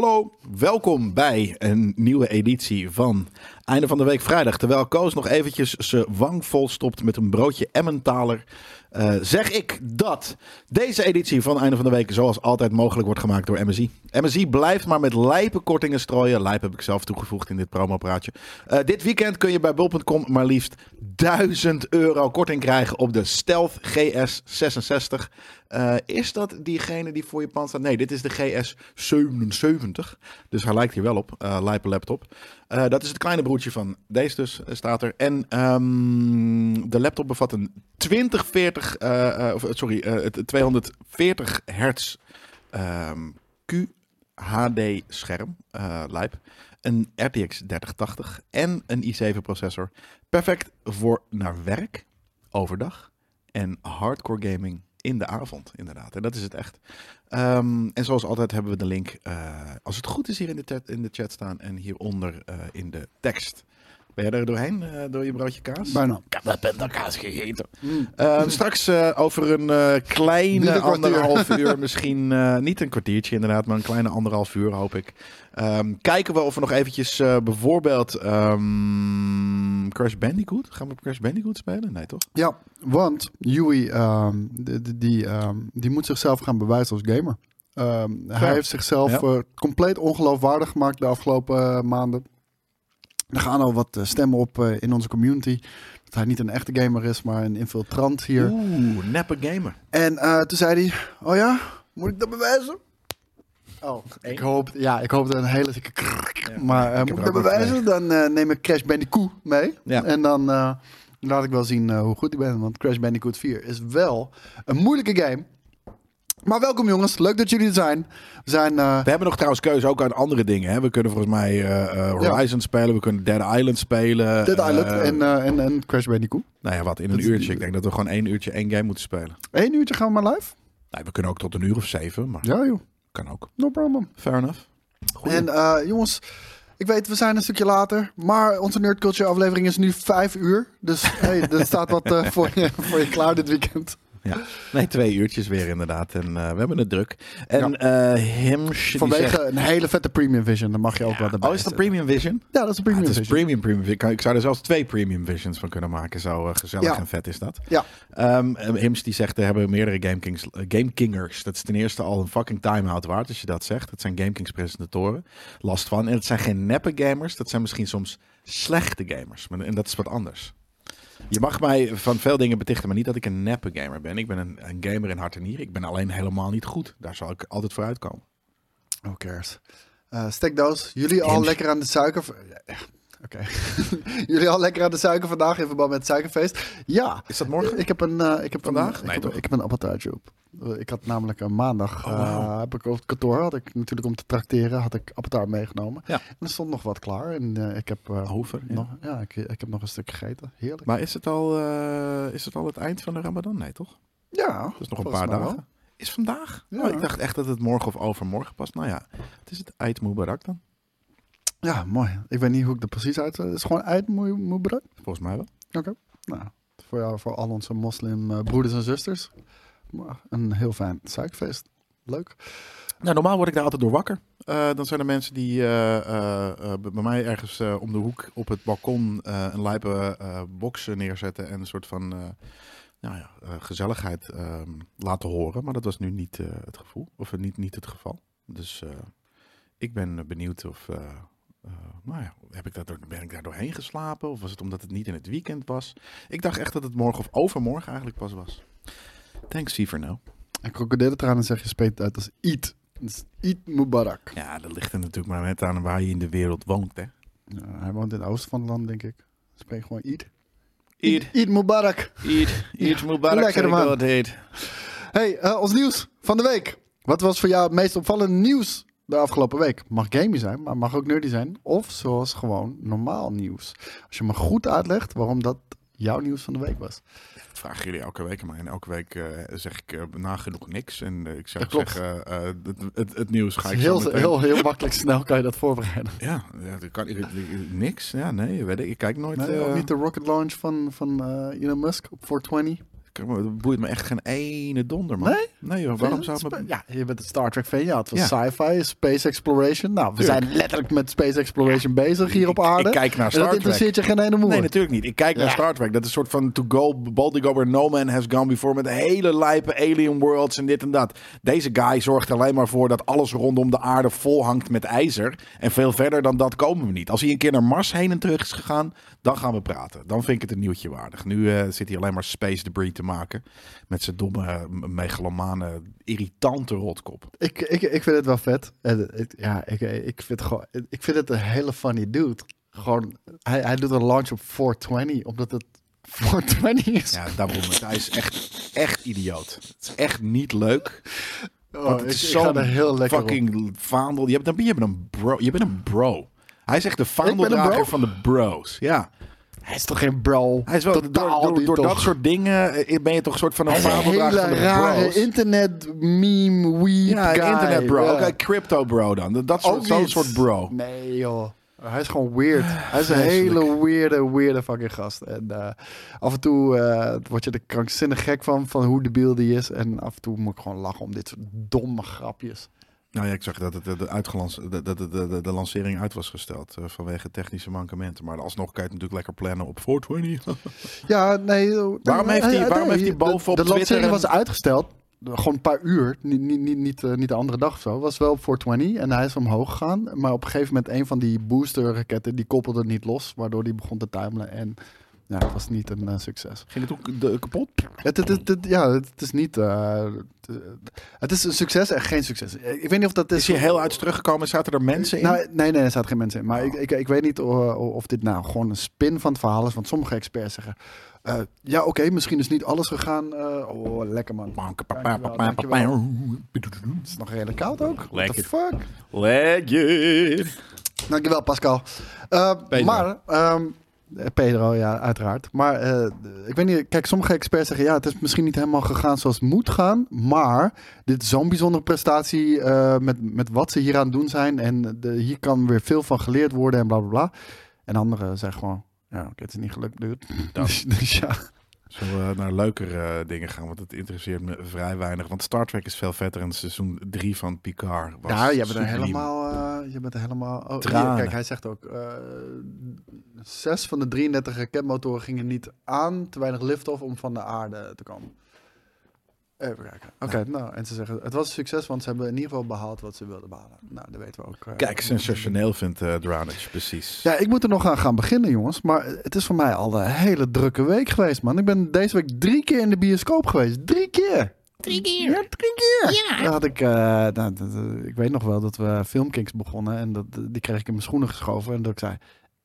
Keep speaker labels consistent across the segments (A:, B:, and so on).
A: Hallo, welkom bij een nieuwe editie van Einde van de Week Vrijdag. Terwijl Koos nog eventjes zijn wang vol stopt met een broodje Emmentaler. Uh, zeg ik dat deze editie van Einde van de Week zoals altijd mogelijk wordt gemaakt door MSI. MSI blijft maar met lijpe kortingen strooien. Lijp heb ik zelf toegevoegd in dit promopraatje. Uh, dit weekend kun je bij bol.com maar liefst 1000 euro korting krijgen op de Stealth GS66. Uh, is dat diegene die voor je pand staat? Nee, dit is de GS77. Dus hij lijkt hier wel op. Uh, lijpe laptop. Uh, dat is het kleine broertje van deze dus, staat er. En um, de laptop bevat een 2040, of, sorry, het 240 hertz um, QHD scherm, lijp. Een RTX 3080 en een i7 processor. Perfect voor naar werk, overdag en hardcore gaming in de avond, inderdaad. En dat is het echt. Um, en zoals altijd hebben we de link, uh, als het goed is, hier in de, chat, in de chat staan en hieronder uh, in de tekst. Ben jij er doorheen, uh, door je broodje kaas?
B: Bijna.
A: Ik heb dat kaas gegeten. Mm. Uh, straks uh, over een uh, kleine een anderhalf uur, misschien niet een kwartiertje inderdaad, maar een kleine anderhalf uur hoop ik. Um, kijken we of we nog eventjes bijvoorbeeld um, Crash Bandicoot, gaan we Crash Bandicoot spelen? Nee toch?
B: Ja, want Yui, um, die, die, die moet zichzelf gaan bewijzen als gamer. hij heeft zichzelf ja. compleet ongeloofwaardig gemaakt de afgelopen maanden. Er gaan al wat stemmen op uh, in onze community. Dat hij niet een echte gamer is, maar een infiltrant hier.
A: Oeh, neppe gamer.
B: En uh, toen zei hij, oh ja, moet ik dat bewijzen? Oh, ik hoop, ja, ik hoop dat een hele dikke ja, Maar uh, moet ik dat bewijzen? Dan neem ik Crash Bandicoot mee. Ja. En dan laat ik wel zien hoe goed ik ben. Want Crash Bandicoot 4 is wel een moeilijke game. Maar welkom jongens, leuk dat jullie er zijn. We, zijn, uh...
A: we hebben nog trouwens keuze ook aan andere dingen. Hè? We kunnen volgens mij uh, Horizon ja. spelen, we kunnen Dead Island spelen.
B: Dead Island en, en, en Crash Bandicoot.
A: Nou ja, wat, in een uurtje. Ik denk dat we gewoon één uurtje één game moeten spelen.
B: Eén uurtje gaan we maar live?
A: Nee, we kunnen ook tot een uur of zeven. Maar
B: ja joh.
A: Kan ook.
B: No problem.
A: Fair enough.
B: En uh, jongens, ik weet, we zijn een stukje later. Maar onze Nerd Culture aflevering is nu vijf uur. Dus hey, er staat wat uh, voor, je, voor je klaar dit weekend.
A: Ja, nee, twee uurtjes weer inderdaad. En uh, we hebben het druk. En ja. uh, Himsh,
B: Vanwege
A: zegt...
B: een hele vette Premium Vision, dan mag je ook ja. wel erbij
A: Oh, is dat Premium Vision?
B: Ja, dat is een Premium
A: ah, het
B: Vision.
A: Is premium, premium Vision. Ik zou er zelfs twee Premium Visions van kunnen maken. Zo uh, gezellig ja. en vet is dat.
B: Ja.
A: Um, Hims die zegt, er hebben meerdere Game, Kings, uh, Game Kingers. Dat is ten eerste al een fucking time-out waard als je dat zegt. Dat zijn Game Kings presentatoren. Last van. En het zijn geen neppe gamers. Dat zijn misschien soms slechte gamers. En dat is wat anders. Je mag mij van veel dingen betichten, maar niet dat ik een neppe gamer ben. Ik ben een, een gamer in hart en nieren. Ik ben alleen helemaal niet goed. Daar zal ik altijd voor uitkomen.
B: Who cares? Uh, stekdoos, jullie al lekker aan de suiker... Oké. Okay. jullie al lekker aan de suiker vandaag in verband met het suikerfeest? Ja.
A: Is dat morgen?
B: Ik heb een... Uh, ik heb
A: vandaag?
B: Een,
A: nee,
B: ik,
A: toch?
B: heb, ik heb een appeltaartje op. Ik had namelijk een maandag,
A: oh, wow.
B: uh, heb ik op het kantoor, had ik natuurlijk om te trakteren, had ik appeltaart meegenomen.
A: Ja.
B: En er stond nog wat klaar. En uh, ik heb...
A: Over, ja.
B: Nog, ja, ik, ik heb nog een stuk gegeten. Heerlijk.
A: Maar is het al, is het, al het eind van de ramadan? Nee, toch?
B: Ja.
A: Dat is nog een paar dagen. Wel. Is vandaag?
B: Ja.
A: Oh, ik dacht echt dat het morgen of overmorgen past. Nou ja, het is het Eid Mubarak dan.
B: Ja, mooi. Ik weet niet hoe ik er precies uit... Het is gewoon Mubarak?
A: Volgens mij wel.
B: Oké. Okay. Nou, voor, jou, voor al onze moslim uh, broeders en zusters. Een heel fijn suikerfeest. Leuk.
A: Nou, normaal word ik daar altijd door wakker. Uh, dan zijn er mensen die uh, uh, bij mij ergens om de hoek op het balkon een lijpe box neerzetten en een soort van nou ja, gezelligheid ehm, laten horen. Maar dat was nu niet het gevoel, of niet, niet het geval. Dus ik ben benieuwd of. Nou ja, heb ik daar door, ben ik daar doorheen geslapen? Of was het omdat het niet in het weekend was? Ik dacht echt dat het morgen of overmorgen eigenlijk pas was. Thanks, Siever nou.
B: En krokodillentranen zeg je speelt uit als Eat. Dus Eat Mubarak.
A: Ja, dat ligt er natuurlijk maar net aan waar je in de wereld woont, hè.
B: Ja, hij woont in het oosten van het land, denk ik. Spreek gewoon Eat.
A: Eat.
B: Eat Mubarak.
A: Eat, eat
B: Ja,
A: Mubarak,
B: lekker, man. Hey, uh, ons nieuws van de week. Wat was voor jou het meest opvallende nieuws de afgelopen week? Mag gamey zijn, maar mag ook nerdy zijn. Of zoals gewoon normaal nieuws. Als je me goed uitlegt waarom dat jouw nieuws van de week was.
A: Dat vragen jullie elke week mij. En elke week eh, zeg ik eh, nagenoeg niks. En eh, ik zou zeggen, het, het, het nieuws ga ik
B: Heel, heel, heel makkelijk snel kan je dat voorbereiden.
A: Ja, ja dat kan, ik, ik- niks. Ja, nee, weet ik, ik kijk nooit.
B: Nee, niet de rocket launch van, van Elon Musk op 420.
A: Ik Het boeit me echt geen ene donder, man.
B: Nee?
A: Nee, joh, waarom zou het me...
B: Ja, je bent een Star Trek fan. Ja, het was
A: Ja.
B: sci-fi, space exploration. Nou, we
A: Tuurlijk.
B: zijn letterlijk met space exploration bezig hier op aarde.
A: Ik kijk naar Star
B: dat
A: Trek.
B: interesseert je geen ene moer.
A: Nee, natuurlijk niet. Ik kijk naar. Star Trek. Dat is een soort van to go, boldly go where no man has gone before. Met hele lijpe alien worlds en dit en dat. Deze guy zorgt er alleen maar voor dat alles rondom de aarde vol hangt met ijzer. En veel verder dan dat komen we niet. Als hij een keer naar Mars heen en terug is gegaan, dan gaan we praten. Dan vind ik het een nieuwtje waardig. Nu eh, zit hij alleen maar space debris te maken. Met zijn domme, megalomane, irritante rotkop.
B: Ik, ik, ik vind het wel vet. En, het- ja, ik, ik, vind het gewoon, ik vind het een hele funny dude. Gewoon, hij, hij doet een launch op 420, omdat het 420 is.
A: Ja, daarom. Hij is echt, echt idioot. Het is echt niet leuk.
B: Oh,
A: Want het
B: ik,
A: is
B: ik
A: zo'n
B: heel lekker op.
A: fucking vaandel. Je bent, je bent een bro. Je bent een bro. Hij is echt de vaandeldrager van de bros. Ja.
B: Hij is toch geen bro?
A: Hij is wel, door,
B: Totaal
A: door, dat soort dingen eh, ben je toch een soort van een
B: hele rare internet meme weeb
A: ja,
B: guy.
A: internet bro.
B: Ja.
A: Oké, crypto bro dan. Dat- soort, soort bro.
B: Nee joh. Hij is gewoon weird. Hij is een hele weirde, weirde fucking gast. En eh, af en toe eh, word je er krankzinnig gek van, van hoe debiel die is. En af en toe moet ik gewoon lachen om dit soort domme grapjes.
A: Nou ja, ik zag dat het de, de, uitgelans, de, de, de, de, lancering uit was gesteld eh, vanwege technische mankementen. Maar alsnog kan je het natuurlijk lekker plannen op 420.
B: Ja, nee. eh,
A: Waarom heeft hij- waarom
B: nee,
A: heeft hij bovenop
B: De, de lancering was uitgesteld. Gewoon een paar uur. Niet, niet, niet, niet, eh, niet de andere dag of zo. Was wel op 420 en hij is omhoog gegaan. Maar op een gegeven moment een van die booster raketten die koppelde niet los. Waardoor die begon te tuimelen. En ja, het was niet een eh, succes.
A: Ging het ook de, kapot?
B: Het, het, het, het- ja, het is niet. eh, het, is een succes en geen succes. Ik weet niet of dat is.
A: Is hij heel uit teruggekomen? Zaten er mensen in?
B: Nou, nee, nee, er zaten geen mensen in. Maar
A: Oh.
B: ik, ik, ik weet niet of, of dit nou gewoon een spin van het verhaal is. Want sommige experts zeggen. eh, ja, oké, misschien is niet alles gegaan. eh, oh, lekker man. Het is nog redelijk koud ook. What the
A: Lekker.
B: fuck?
A: Legend.
B: Dankjewel, Pascal. Eh. Maar, ehm, eh, Pedro, ja, uiteraard. Maar eh, ik weet niet, kijk, sommige experts zeggen ja, het is misschien niet helemaal gegaan zoals het moet gaan. Maar dit is zo'n bijzondere prestatie eh, met, met wat ze hier aan het doen zijn. En de, hier kan weer veel van geleerd worden en bla bla bla. En anderen zeggen gewoon, ja, oké, het is niet gelukt, dude. Dus, dus ja.
A: Zullen we naar leukere eh, dingen gaan? Want het interesseert me vrij weinig. Want Star Trek is veel vetter. En seizoen 3 van Picard was
B: Ja, je bent er helemaal. eh, je bent er helemaal. Oh, hier, kijk, hij zegt ook. eh, zes van de 33 raketmotoren gingen niet aan. Te weinig liftoff om van de aarde te komen. Even kijken. Oké, nou, en ze zeggen het was een succes, want ze hebben in ieder geval behaald wat ze wilden behalen. Nou, dat weten we ook. eh.
A: Kijk, sensationeel vindt uh, Drownage, precies.
B: Ja, ik moet er nog aan gaan beginnen, jongens. Maar het is voor mij al een hele drukke week geweest, man. Ik ben deze week drie keer in de bioscoop geweest. Drie keer!
C: Drie keer.
B: Ja, drie keer!
C: Ja.
B: Dan had ik, eh, nou, dat, eh, ik weet nog wel dat we Filmkings begonnen en dat, die kreeg ik in mijn schoenen geschoven. En dat ik zei,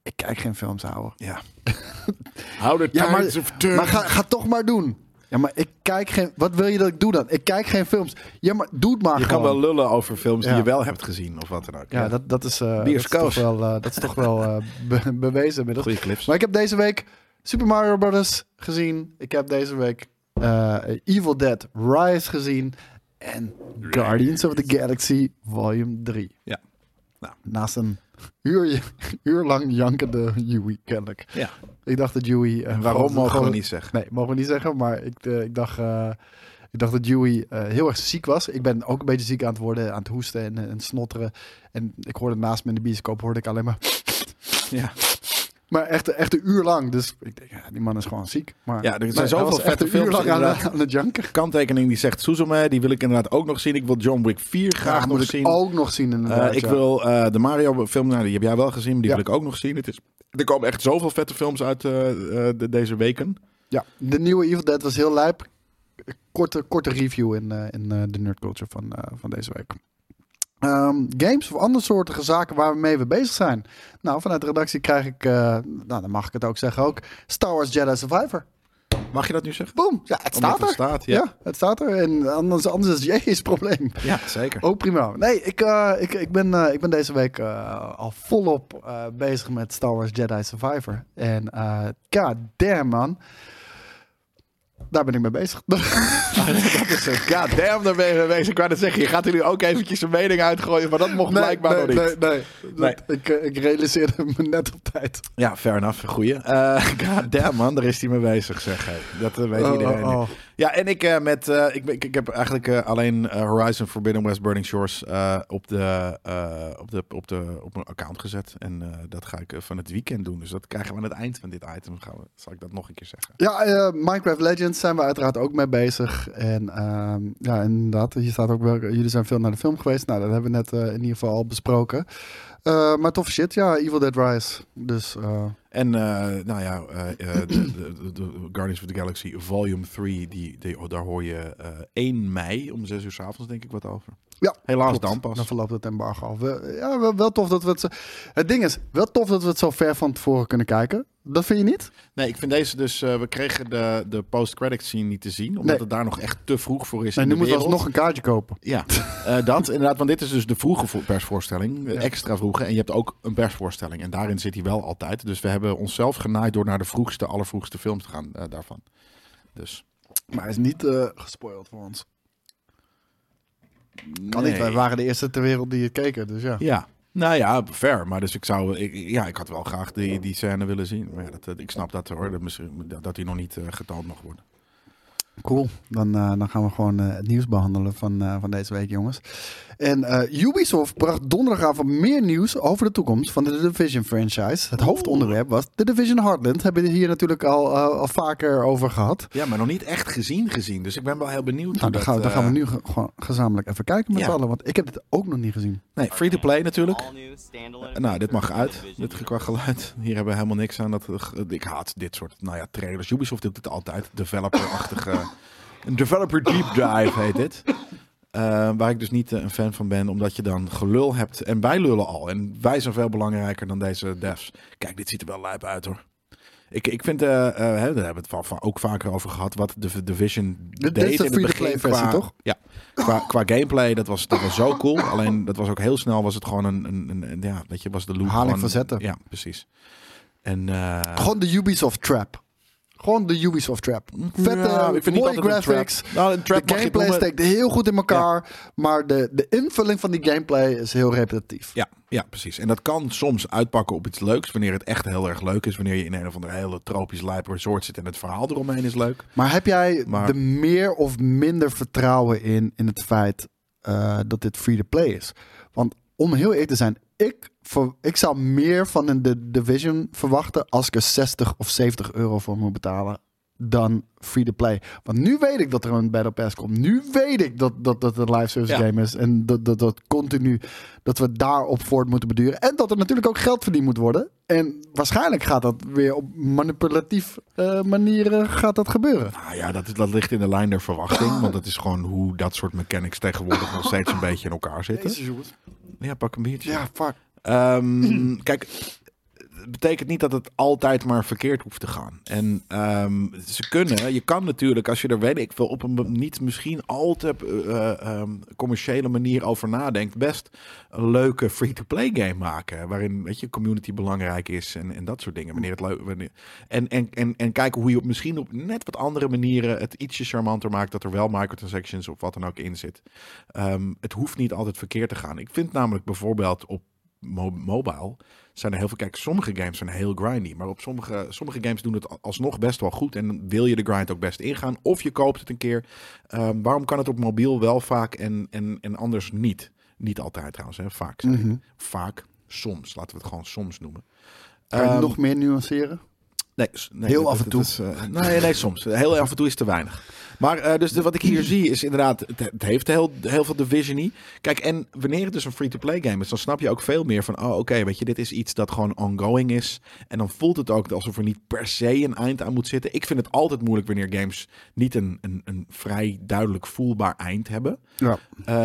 B: ik kijk geen films, houden.
A: Ja. How the
B: Ja, maar-
A: tides of turn.
B: Maar ga, ga toch maar doen. Ja, maar ik kijk geen... Wat wil je dat ik doe dan? Ik kijk geen films. Ja, maar doe het maar
A: je kan wel lullen over films die
B: Ja.
A: je wel hebt gezien of wat dan ook.
B: Ja, dat, dat, is, eh, dat is
A: Bioscoop.
B: toch wel, eh, dat is toch wel eh, be- bewezen inmiddels.
A: Goeie clips.
B: Maar ik heb deze week Super Mario Bros. gezien. Ik heb deze week eh, Evil Dead Rise gezien. En Guardians of the Galaxy Volume 3.
A: Ja. Nou.
B: Naast een uur, uur lang jankende Yui, kennelijk.
A: Ja.
B: Ik dacht dat Yui... eh,
A: waarom
B: gewoon-
A: mogen we niet zeggen?
B: Nee, mogen we niet zeggen. Maar ik, eh, ik dacht... eh, ik dacht dat Dewey heel erg ziek was. Ik ben ook een beetje ziek aan het worden, aan het hoesten en, en snotteren. En ik hoorde naast me in de bioscoop hoorde ik alleen maar...
A: Ja.
B: Maar echt, echt een uur lang. Dus ik denk, ja, die man is gewoon ziek. Maar,
A: Ja, er zijn zoveel vette
B: uur
A: films
B: lang aan,
A: inderdaad.
B: aan het janken.
A: Kanttekening die zegt Suzume, die wil ik inderdaad ook nog zien. Ik wil John Wick 4 graag nog
B: moet ik
A: zien.
B: ook nog zien inderdaad.
A: Eh, ik
B: ja.
A: wil eh, de Mario film, nou, die heb jij wel gezien, maar die wil ik ook nog zien. Het is, er komen echt zoveel vette films uit eh, de- deze weken.
B: Ja, de nieuwe Evil Dead was heel lijp. Korte, korte review in, in de nerd culture van, van deze week. Ehm, games of andere soorten zaken waarmee we bezig zijn. Nou, vanuit de redactie krijg ik, eh, nou dan mag ik het ook zeggen ook, Star Wars Jedi Survivor.
A: Mag je dat nu zeggen?
B: Boom, ja, het
A: Omdat
B: staat er.
A: het staat,
B: ja.
A: ja.
B: het staat er. En anders, anders is Jezus probleem.
A: Ja, zeker.
B: Ook prima. Nee, ik, eh, ik, ik, ben, eh, ik ben deze week al volop bezig met Star Wars Jedi Survivor. En god damn man. Daar ben ik mee bezig.
A: dat is een god damn, daar ben je mee bezig. Ik wou net zeggen, je gaat er nu ook eventjes een mening uitgooien, maar dat mocht blijkbaar nog niet.
B: nee, nee.
A: Nee.
B: Dat- Ik, eh, ik realiseerde me net op tijd.
A: Ja, fair enough, goeie. Eh god damn man, daar is hij mee bezig, zeg. Dat eh, weet
B: Oh,
A: iedereen.
B: oh, oh.
A: Ja, en ik, uh, met, uh, ik, ik, heb eigenlijk uh, alleen Horizon Forbidden West Burning Shores op, de, op, de, op, de, op mijn account gezet. En dat ga ik van het weekend doen. Dus dat krijgen we aan het eind van dit item. Gaan we, zal ik dat nog een keer zeggen.
B: Ja, Minecraft Legends zijn we uiteraard ook mee bezig. En ehm, ja, inderdaad, hier staat ook wel, jullie zijn veel naar de film geweest. Nou, dat hebben we net in ieder geval al besproken. Maar tof shit, ja, Evil Dead Rise. Dus.
A: En uh, nou ja, de, de, de, Guardians of the Galaxy Volume 3, die, die, daar hoor je 1 mei om 6 uur s avonds denk ik wat over.
B: Ja,
A: helaas klopt. dan pas.
B: Dan verloopt het embargo al. Ja, wel, wel, tof dat we het. Zo... Het ding is, wel tof dat we het zo ver van tevoren kunnen kijken. Dat vind je niet?
A: Nee, ik vind deze dus. Uh, we kregen de, de post-credit scene niet te zien, omdat het daar nog echt te vroeg voor is.
B: En nu moeten we nog een kaartje kopen.
A: Ja, uh, dat inderdaad. Want dit is dus de vroege persvoorstelling, ja. extra vroege. En je hebt ook een persvoorstelling. En daarin zit hij wel altijd. Dus we hebben onszelf genaaid door naar de vroegste, allervroegste films te gaan uh, daarvan. Dus.
B: Maar hij is niet gespoild voor ons. Kan niet, wij waren de eerste ter wereld die het keken, dus ja.
A: Ja, nou ja, fair. Maar dus ik zou, ik, ja, ik had wel graag die, die scène willen zien. Maar ja, dat, ik snap dat hoor, dat, dat die nog niet uh, getoond mag worden.
B: Cool, dan, uh, dan gaan we gewoon uh, het nieuws behandelen van, van deze week, jongens. En uh, Ubisoft bracht donderdagavond meer nieuws over de toekomst van de The Division franchise. Het hoofdonderwerp was The Division Heartland. Hebben we hier natuurlijk al, uh, al vaker over gehad.
A: Ja, maar nog niet echt gezien gezien. Dus ik ben wel heel benieuwd.
B: Nou, dan, gaan, dan gaan we nu gewoon gezamenlijk even kijken met ja. allen. Want ik heb het ook nog niet gezien.
A: Nee, free to play natuurlijk. nou, dit mag uit. Dit qua geluid. Hier hebben we helemaal niks aan. Dat, ik haat dit soort nou ja, trailers. Ubisoft doet het altijd. Developer-achtige... Een developer deep dive heet dit. Uh, waar ik dus niet uh, een fan van ben, omdat je dan gelul hebt. En wij lullen al. En wij zijn veel belangrijker dan deze devs. Kijk, dit ziet er wel lijp uit hoor. Ik, ik vind, uh, daar hebben we het van, ook vaker over gehad, wat de Division
B: de, deed in het begin
A: qua,
B: toch?
A: Ja, qua, qua gameplay, dat was, dat was zo cool. Alleen, dat was ook heel snel, was het gewoon een, een, een ja, weet je, was de loop
B: Haling van zetten.
A: Ja, precies. En,
B: gewoon de Ubisoft trap. Gewoon de Ubisoft trap. Vette, ja, ik vind mooie graphics. Nou, trap de gameplay steekt heel goed in elkaar. Maar de, de invulling van die gameplay is heel repetitief.
A: Ja, ja, precies. En dat kan soms uitpakken op iets leuks. Wanneer het echt heel erg leuk is. Wanneer je in een of andere hele tropisch lijp resort zit en het verhaal eromheen is leuk.
B: Maar heb jij maar... de meer of minder vertrouwen in, in het feit uh, dat dit free-to-play is? Want om heel eerlijk te zijn, ik, ik zou meer van een de Division verwachten als ik er 60 of 70 euro voor moet betalen dan free-to-play. Want nu weet ik dat er een Battle Pass komt. Nu weet ik dat, dat, dat het een live service game is. En dat, dat, dat continu, dat we daarop voort moeten beduren. En dat er natuurlijk ook geld verdiend moet worden. En waarschijnlijk gaat dat weer op manipulatief uh, manieren gaat dat gebeuren.
A: Nou ja, dat, dat ligt in de lijn der verwachting. Want het is gewoon hoe dat soort mechanics tegenwoordig nog steeds een beetje in elkaar zitten. Ja, pak een biertje.
B: Ja, fuck.
A: Um, kijk, betekent niet dat het altijd maar verkeerd hoeft te gaan. En um, ze kunnen, je kan natuurlijk, als je er weet ik veel, op een niet misschien al te uh, um, commerciële manier over nadenkt, best een leuke free-to-play game maken. Waarin, weet je, community belangrijk is en, en dat soort dingen. Wanneer het leuk, wanneer, en, en, en, en kijken hoe je op misschien op net wat andere manieren het ietsje charmanter maakt, dat er wel microtransactions of wat dan ook in zit. Um, het hoeft niet altijd verkeerd te gaan. Ik vind namelijk bijvoorbeeld op mobile zijn er heel veel. Kijk, sommige games zijn heel grindy. Maar op sommige, sommige games doen het alsnog best wel goed. En wil je de grind ook best ingaan. Of je koopt het een keer. Um, waarom kan het op mobiel wel vaak en, en, en anders niet? Niet altijd trouwens, hè? vaak. Mm -hmm. Vaak, soms. Laten we het gewoon soms noemen.
B: Kan je um, nog meer nuanceren?
A: Nee, nee
B: heel af en toe.
A: Is, uh, nee, nee, soms. Heel af en toe is te weinig. Maar uh, dus de, wat ik hier zie is inderdaad, het, het heeft heel, heel veel division Kijk, en wanneer het dus een free-to-play game is, dan snap je ook veel meer van, oh oké, okay, weet je, dit is iets dat gewoon ongoing is. En dan voelt het ook alsof er niet per se een eind aan moet zitten. Ik vind het altijd moeilijk wanneer games niet een, een, een vrij duidelijk voelbaar eind hebben.
B: Ja.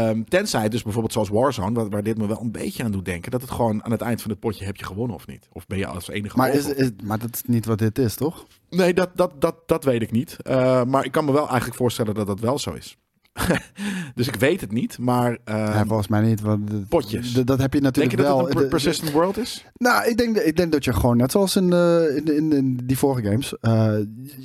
A: Um, tenzij dus bijvoorbeeld zoals Warzone, waar, waar, dit me wel een beetje aan doet denken, dat het gewoon aan het eind van het potje heb je gewonnen of niet. Of ben je als enige
B: maar, is, is, maar dat is niet wat dit is, toch?
A: Nee, dat, dat, dat, dat weet ik niet. Uh, maar ik kan me wel eigenlijk voorstellen dat dat wel zo is. dus ik weet het niet, maar... Uh,
B: ja, volgens mij niet. Want
A: potjes.
B: Dat heb je natuurlijk
A: denk je
B: wel.
A: dat het een persistent world is?
B: Nou, ik denk, ik denk dat je gewoon net zoals in, uh, in, in, in, die vorige games... Uh,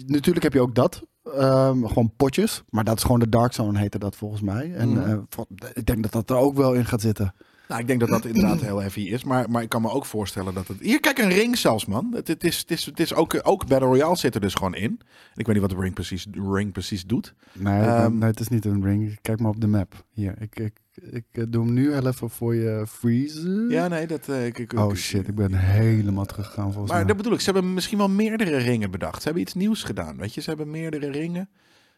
B: natuurlijk heb je ook dat. Um, gewoon potjes. Maar dat is gewoon de Dark Zone heette dat volgens mij. En mm. ik denk dat dat er ook wel in gaat zitten.
A: Nou, ik denk dat dat inderdaad heel heavy is. Maar, maar ik kan me ook voorstellen dat het... Hier, kijk, een ring zelfs, man. Het, het is, het is, het is ook, ook Battle Royale zit er dus gewoon in. Ik weet niet wat de ring precies, ring precies doet.
B: Nee, um, nee, het is niet een ring. Kijk maar op de map. Hier, ik, ik, ik eh, doe hem nu even voor je freeze.
A: Ja, nee, dat... Uh, ik,
B: ik, oh shit, ik ben helemaal teruggegaan volgens
A: maar mij. Maar dat bedoel ik, ze hebben misschien wel meerdere ringen bedacht. Ze hebben iets nieuws gedaan, weet je. Ze hebben meerdere ringen.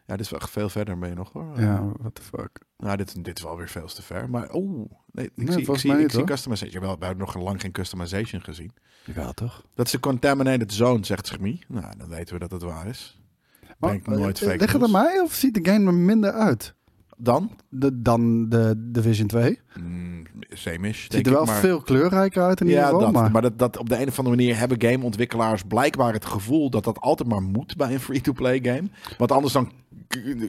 A: Ja, dit is wel echt veel verder ben je nog hoor.
B: Ja, what the fuck.
A: Nou, dit, dit is wel weer veel te ver. Maar oh, nee, ik nee, zie, ik zie, ik zie customization. Wel, we hebben nog lang geen customization gezien.
B: Ja, toch?
A: Dat is een contaminated zone, zegt Schmie. Nou, dan weten we dat het waar is.
B: Maar, ik nooit fake leg het aan mij of ziet de game er minder uit?
A: Dan?
B: De, dan de Division 2?
A: Mm, same-ish.
B: Ziet er wel
A: maar...
B: veel kleurrijker uit in ieder geval.
A: Dat,
B: maar,
A: maar dat, dat op de een of andere manier hebben gameontwikkelaars blijkbaar het gevoel dat dat altijd maar moet bij een free-to-play game. Want anders dan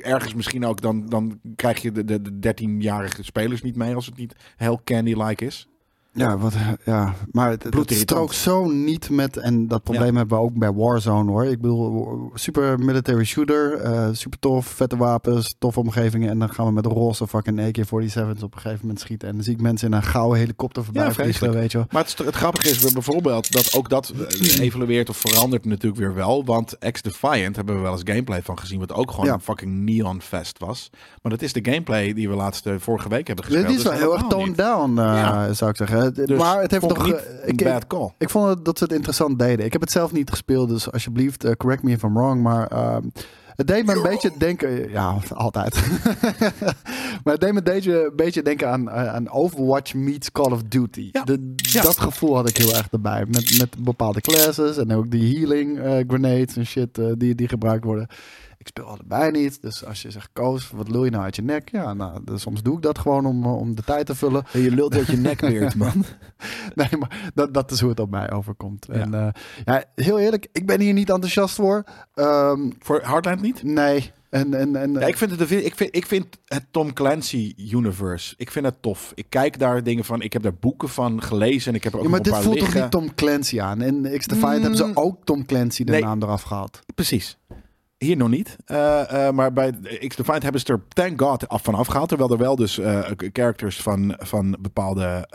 A: ergens misschien ook, dan, dan krijg je de, de, de 13-jarige spelers niet mee als het niet heel candy-like is.
B: Ja, wat, ja, maar het, het strookt zo niet met, en dat probleem hebben we ook bij Warzone hoor. Ik bedoel, super military shooter, uh, super tof, vette wapens, toffe omgevingen. En dan gaan we met roze fucking AK-47's op een gegeven moment schieten. En dan zie ik mensen in een gouden helikopter voorbij ja, vliegen, weet je wel.
A: Maar het, het grappige is bijvoorbeeld dat ook dat eh, evolueert of verandert natuurlijk weer wel. Want X-Defiant hebben we wel eens gameplay van gezien, wat ook gewoon een fucking neon fest was. Maar dat is de gameplay die we laatste vorige week hebben gespeeld.
B: Dit is wel dus heel erg toned down, uh, zou ik zeggen.
A: Dus maar het heeft nog niet uh, ik, bad call.
B: Ik, vond dat ze het interessant deden. Ik heb het zelf niet gespeeld, dus alsjeblieft, uh, correct me if I'm wrong. Maar uh, het deed me een beetje denken. Ja, altijd. maar het deed me een beetje denken aan, aan Overwatch meets Call of Duty. Ja. De, ja. Dat gevoel had ik heel erg erbij. Met, met bepaalde classes en ook die healing grenades en shit die, die gebruikt worden. Ik speel allebei niet. Dus als je zegt, Koos, wat lul je nou uit je nek? Ja, nou, dus soms doe ik dat gewoon om, eh, om de tijd te vullen.
A: En je lult uit je nek weer, man.
B: nee, maar dat, dat is hoe het op mij overkomt. Ja. En uh, ja, heel eerlijk, ik ben hier niet enthousiast voor. Um,
A: voor Hardline niet?
B: Nee. En, en, en,
A: ja, ik, vind het, ik, vind, ik vind het Tom Clancy universe. Ik vind het tof. Ik kijk daar dingen van. Ik heb daar boeken van gelezen. En ik heb er ook
B: ja, maar
A: dit
B: voelt
A: liggen.
B: toch niet Tom Clancy aan? In X Defiant mm. hebben ze ook Tom Clancy de naam eraf gehad.
A: Precies. Hier nog niet. Uh, uh, maar bij X Defiant hebben ze er thank god af van afgehaald. Terwijl er wel dus uh, characters van, van bepaalde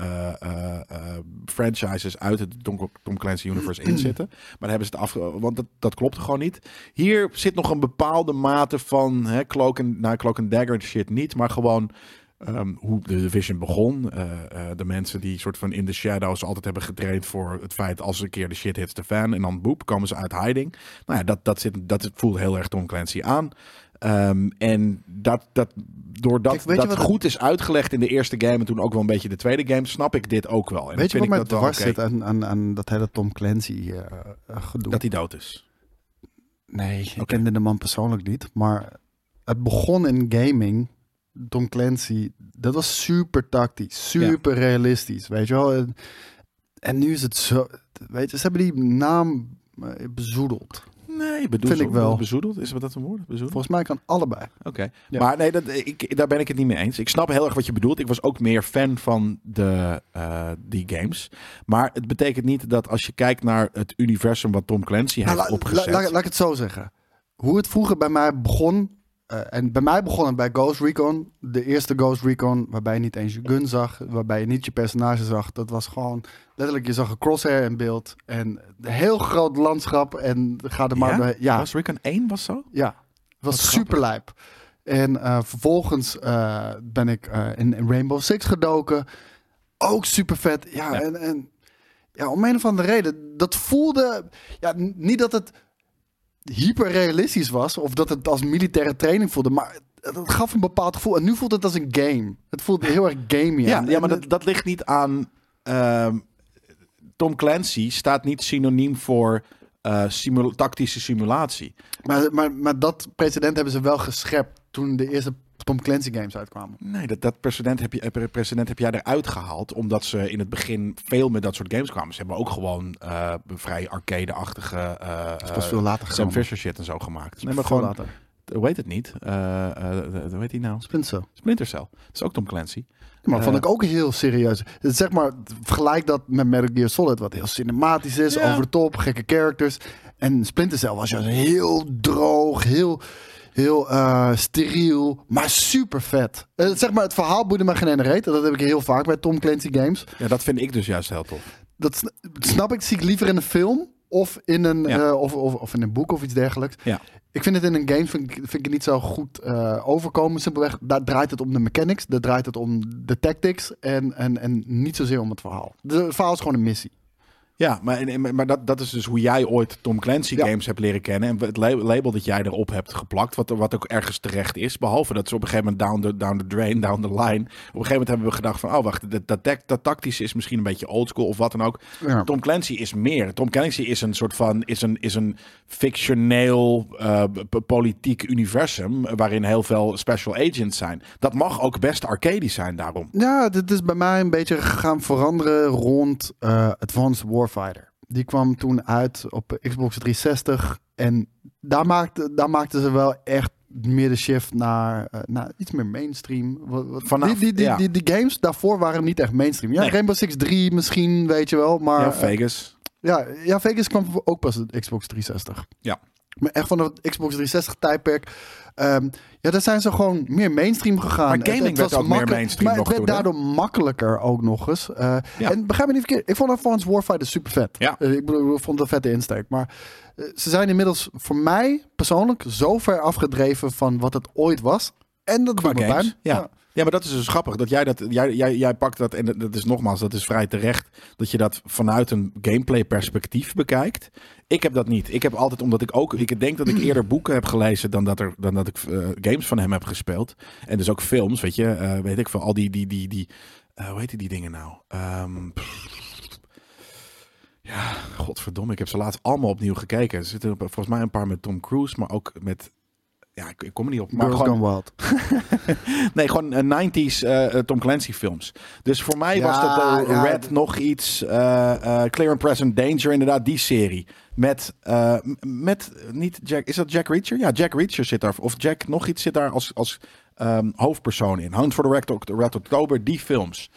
A: franchises uit het Tom Clancy universe in zitten. Maar hebben ze het af... Want dat, dat klopt gewoon niet. Hier zit nog een bepaalde mate van hè, cloak, and, nou, cloak and dagger shit niet. Maar gewoon Um, hoe de Division begon. Uh, uh, de mensen die soort van in de shadows altijd hebben getraind voor het feit als een keer de shit hits de fan en dan boep, komen ze uit hiding. Nou ja, dat, dat, zit, dat voelt heel erg Tom Clancy aan. Um, en dat, dat, doordat Kijk, dat goed is uitgelegd in de eerste game en toen ook wel een beetje de tweede game, snap ik dit ook wel. En
B: weet je wat
A: mij
B: dwars okay. zit aan, aan, aan dat hele Tom Clancy uh, gedoe?
A: Dat hij dood is.
B: Nee, okay. ik kende de man persoonlijk niet, maar het begon in gaming Tom Clancy, dat was super tactisch, super realistisch, weet je wel. En, en, nu is het zo, weet je, ze hebben die naam eh, bezoedeld.
A: Nee, bedoeld, vind ik wel. Bezoedeld, is dat een woord? Bezoedeld?
B: Volgens mij kan allebei.
A: Oké, ja. maar nee, dat, ik, daar ben ik het niet mee eens. Ik snap heel erg wat je bedoelt. Ik was ook meer fan van de, uh, die games. Maar het betekent niet dat als je kijkt naar het universum wat Tom Clancy heeft nou, opgezet.
B: Laat ik het zo zeggen. Hoe het vroeger bij mij begon, uh, en bij mij begon het bij Ghost Recon. De eerste Ghost Recon, waarbij je niet eens je gun zag, waarbij je niet je personage zag. Dat was gewoon letterlijk, je zag een crosshair in beeld en een heel groot landschap. En ga er maar
A: ja? Ghost Recon 1 was zo?
B: Ja, het was super lijp. En uh, vervolgens uh, ben ik in, in, Rainbow Six gedoken. Ook super vet. Ja, ja, En, en ja, om een of andere reden, dat voelde. Ja, niet dat het hyperrealistisch was. Of dat het als militaire training voelde. Maar het, gaf een bepaald gevoel. En nu voelt het als een game. Het voelt heel erg gamey
A: ja, Ja, maar dat, dat ligt niet aan... Uh, Tom Clancy staat niet synoniem voor uh, simula tactische simulatie.
B: Maar, maar, maar dat precedent hebben ze wel geschept toen de eerste Tom Clancy games uitkwamen.
A: Nee, dat, dat precedent, heb je, eh, precedent heb jij eruit gehaald. Omdat ze in het begin veel met dat soort games kwamen. Ze hebben ook gewoon uh, vrij arcade-achtige uh,
B: veel later
A: Sam Fisher shit en zo gemaakt.
B: Nee, maar gewoon later.
A: Hoe heet het niet? hoe heet die nou?
B: Splinter Cell.
A: Splinter Cell. Dat is ook Tom Clancy.
B: maar vond ik ook heel serieus. Zeg maar, vergelijk dat met Metal Gear Solid, wat heel cinematisch is, over de top, gekke characters. En Splinter Cell was juist heel droog, heel heel uh, steriel, maar super vet. Uh, zeg maar, het verhaal boeide me geen ene reet. Dat heb ik heel vaak bij Tom Clancy games.
A: Ja, dat vind ik dus juist heel tof.
B: Dat snap ik, zie ik liever in een film of in een, ja. uh, of, of, of, in een boek of iets dergelijks.
A: Ja.
B: Ik vind het in een game vind ik, vind ik het niet zo goed uh, overkomen. Simpelweg, daar draait het om de mechanics, daar draait het om de tactics en, en, en niet zozeer om het verhaal. De, het verhaal is gewoon een missie.
A: Ja, maar, maar dat, dat is dus hoe jij ooit Tom Clancy ja. games hebt leren kennen. En het label dat jij erop hebt geplakt, wat, wat ook ergens terecht is. Behalve dat ze op een gegeven moment down the, down the drain, down the line. Op een gegeven moment hebben we gedacht van, oh wacht, dat, dat, dat tactische is misschien een beetje oldschool of wat dan ook. Ja. Tom Clancy is meer. Tom Clancy is een soort van, is een, is een fictioneel uh, politiek universum waarin heel veel special agents zijn. Dat mag ook best arcade zijn daarom.
B: Ja, dit is bij mij een beetje gaan veranderen rond uh, Advanced Warfighter. Die kwam toen uit op Xbox 360 en daar maakte, daar maakten ze wel echt meer de shift naar, uh, naar iets meer mainstream. Vanaf, die, die, die, ja. die, die, games daarvoor waren niet echt mainstream. Ja, nee. Rainbow Six 3 misschien, weet je wel. Maar,
A: ja, Vegas.
B: Ja, ja, Vegas kwam ook pas de Xbox 360.
A: Ja.
B: Maar echt van het Xbox 360 tijdperk. Um, ja, daar zijn ze gewoon meer mainstream gegaan.
A: Maar gaming het, het werd ook meer mainstream
B: Maar het werd daardoor makkelijker ook nog eens. Uh, ja. En begrijp me niet verkeerd. Ik vond Advanced Warfighter super vet.
A: Ja.
B: Uh, ik, bedoel, ik vond het een vette insteek. Maar uh, ze zijn inmiddels voor mij persoonlijk zo ver afgedreven van wat het ooit was. En dat doet me pijn.
A: ja. Ja, maar dat is dus grappig. Dat jij dat, jij, jij, jij pakt dat, en dat is nogmaals, dat is vrij terecht, dat je dat vanuit een gameplay perspectief bekijkt. Ik heb dat niet. Ik heb altijd, omdat ik ook, ik denk dat ik eerder boeken heb gelezen dan dat, er, dan dat ik uh, games van hem heb gespeeld. En dus ook films, weet je, uh, weet ik veel, al die, die, die, die uh, hoe heet die dingen nou? Um, ja, godverdomme, ik heb ze laatst allemaal opnieuw gekeken. Er zitten volgens mij een paar met Tom Cruise, maar ook met ja, ik, ik, kom er niet op. Maar
B: Girls
A: gewoon,
B: Wild.
A: nee, gewoon uh, 90s uh, Tom Clancy films. Dus voor mij
B: Ja,
A: was dat uh,
B: ja.
A: Red nog iets. Clear and Present Danger, inderdaad, die serie. Met, met niet Jack, is dat Jack Reacher? Ja, Jack Reacher zit daar. Of Jack nog iets zit daar als, als um, hoofdpersoon in. Hunt for the Red, Red October, die films.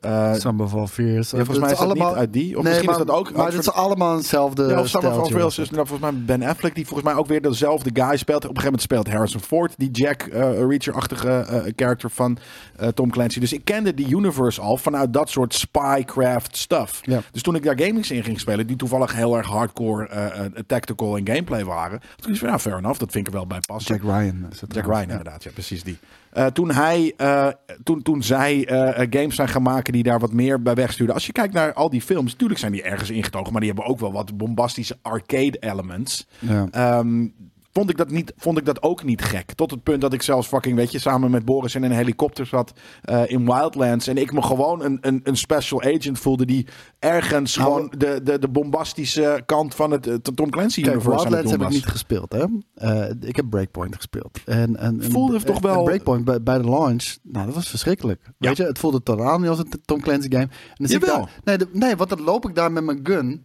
A: Uh,
B: Samba van Fears.
A: ja, volgens mij is dat
B: allemaal...
A: niet uit die. Of
B: nee,
A: misschien
B: maar,
A: is dat ook.
B: Maar het is allemaal hetzelfde
A: ja, of Summer van is nou, volgens mij Ben Affleck, die volgens mij ook weer dezelfde guy speelt. Op een gegeven moment speelt Harrison Ford, die Jack uh, Reacher-achtige uh, character van uh, Tom Clancy. Dus ik kende die universe al vanuit dat soort spycraft stuff.
B: Ja.
A: Dus toen ik daar gamings in ging spelen, die toevallig heel erg hardcore uh, tactical en gameplay waren, toen is van ja, fair enough, dat vind ik er wel bij passen.
B: Jack Ryan.
A: Jack Ryan,
B: ja.
A: inderdaad. Ja, precies die. Uh, toen, hij, uh, toen, toen zij uh, games zijn gaan maken die daar wat meer bij wegstuurden. Als je kijkt naar al die films, natuurlijk zijn die ergens ingetogen. Maar die hebben ook wel wat bombastische arcade elements.
B: Ja.
A: Um, vond ik dat niet, vond ik dat ook niet gek. Tot het punt dat ik zelfs fucking, weet je, samen met Boris in een helikopter zat uh, in Wildlands. En ik me gewoon een, een, een special agent voelde die ergens
B: Nou,
A: gewoon de, de, de bombastische kant van het uh, Tom Clancy
B: Kijk,
A: universe aan het
B: Wildlands heb ik niet gespeeld, hè. Uh, ik heb Breakpoint gespeeld. En, en, en,
A: Voelde toch wel-
B: Breakpoint bij, bij de launch, nou, dat was verschrikkelijk.
A: Ja.
B: Weet je, het voelde totaal niet als een Tom Clancy game. En dan zie ik
A: Jawel.
B: daar, nee, de, nee, want dan loop ik daar met mijn gun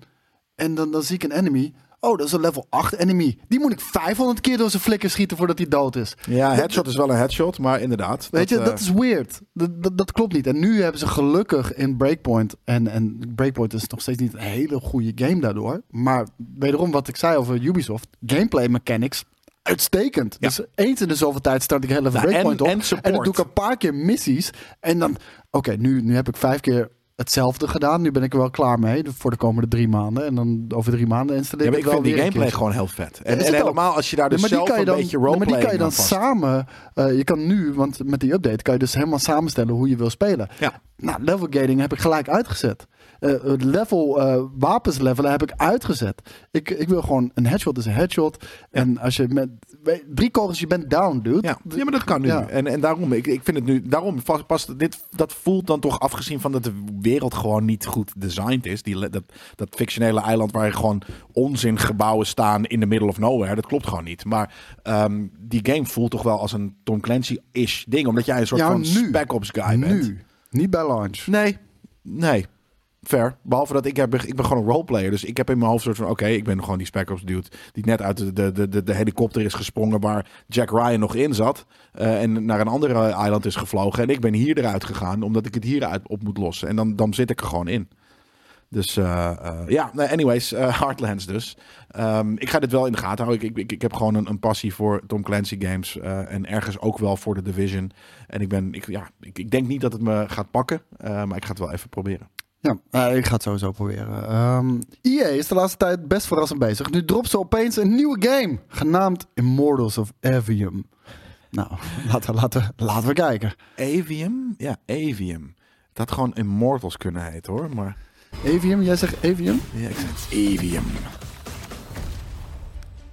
B: en dan, dan zie ik een enemy. Oh, dat is een level 8 enemy. Die moet ik 500 keer door zijn flikker schieten voordat hij dood is.
A: Ja,
B: Dat-
A: headshot is wel een headshot, maar inderdaad.
B: Weet je,
A: eh,
B: dat is weird. Dat, dat, dat klopt niet. En nu hebben ze gelukkig in Breakpoint. En, en Breakpoint is nog steeds niet een hele goede game daardoor. Maar wederom wat ik zei over Ubisoft. Gameplay mechanics. Uitstekend.
A: Ja.
B: Dus eens in de zoveel tijd start ik heel even
A: Nou, en-
B: Breakpoint op.
A: En
B: dan doe ik een paar keer missies. En dan, oké, nu, nu heb ik vijf keer hetzelfde gedaan. Nu ben ik er wel klaar mee voor de komende drie maanden. En dan over drie maanden installeer
A: Ja,
B: ik
A: ik
B: wel
A: vind die gameplay gewoon heel vet. En, en helemaal als je daar dus
B: Ja,
A: zelf een
B: dan,
A: beetje
B: ja, maar die kan je dan samen. eh, je kan nu, want met die update kan je dus helemaal samenstellen hoe je wil spelen.
A: Ja.
B: Nou, level gating heb ik gelijk uitgezet. Eh, het level eh, wapens levelen heb ik uitgezet. Ik, ik wil gewoon een headshot is een headshot. En als je met drie kogels je bent down, dude.
A: Ja, ja, maar dat kan nu.
B: Ja.
A: En, en daarom, ik, ik vind het nu, daarom past, past dit, dat voelt dan toch afgezien van dat de wereld gewoon niet goed designed is. Die, dat, dat fictionele eiland waar gewoon onzingebouwen staan in the middle of nowhere, dat klopt gewoon niet. Maar ehm, die game voelt toch wel als een Tom Clancy-ish ding, omdat jij een soort
B: Ja,
A: van
B: nu.
A: Spec Ops guy bent.
B: nu. Niet bij launch.
A: Nee, nee. Fair. Behalve dat ik, heb, ik ben gewoon een roleplayer. Dus ik heb in mijn hoofd soort van... Oké, ik ben gewoon die Spec Ops dude... die net uit de, de, de, de helikopter is gesprongen... waar Jack Ryan nog in zat. uh, en naar een andere eiland is gevlogen. En ik ben hier eruit gegaan... omdat ik het hier uit op moet lossen. En dan, dan zit ik er gewoon in. Dus uh, ja, anyways, Heartlands dus. Um, ik ga dit wel in de gaten houden. Ik, ik, ik heb gewoon een, een passie voor Tom Clancy games. en ergens ook wel voor de Division. En ik, ben, ik, ja, ik, ik denk niet dat het me gaat pakken. maar ik ga het wel even proberen.
B: Ja, ik ga het sowieso proberen. Um, ehm, EA is de laatste tijd best verrassend bezig. Nu dropt ze opeens een nieuwe game, genaamd Immortals of Avium. Nou, laten laten, laten we kijken.
A: Avium? Ja, Avium. Dat gewoon Immortals kunnen heten hoor, maar...
B: Avium? Jij zegt Avium?
A: Ja, ik zeg Avium.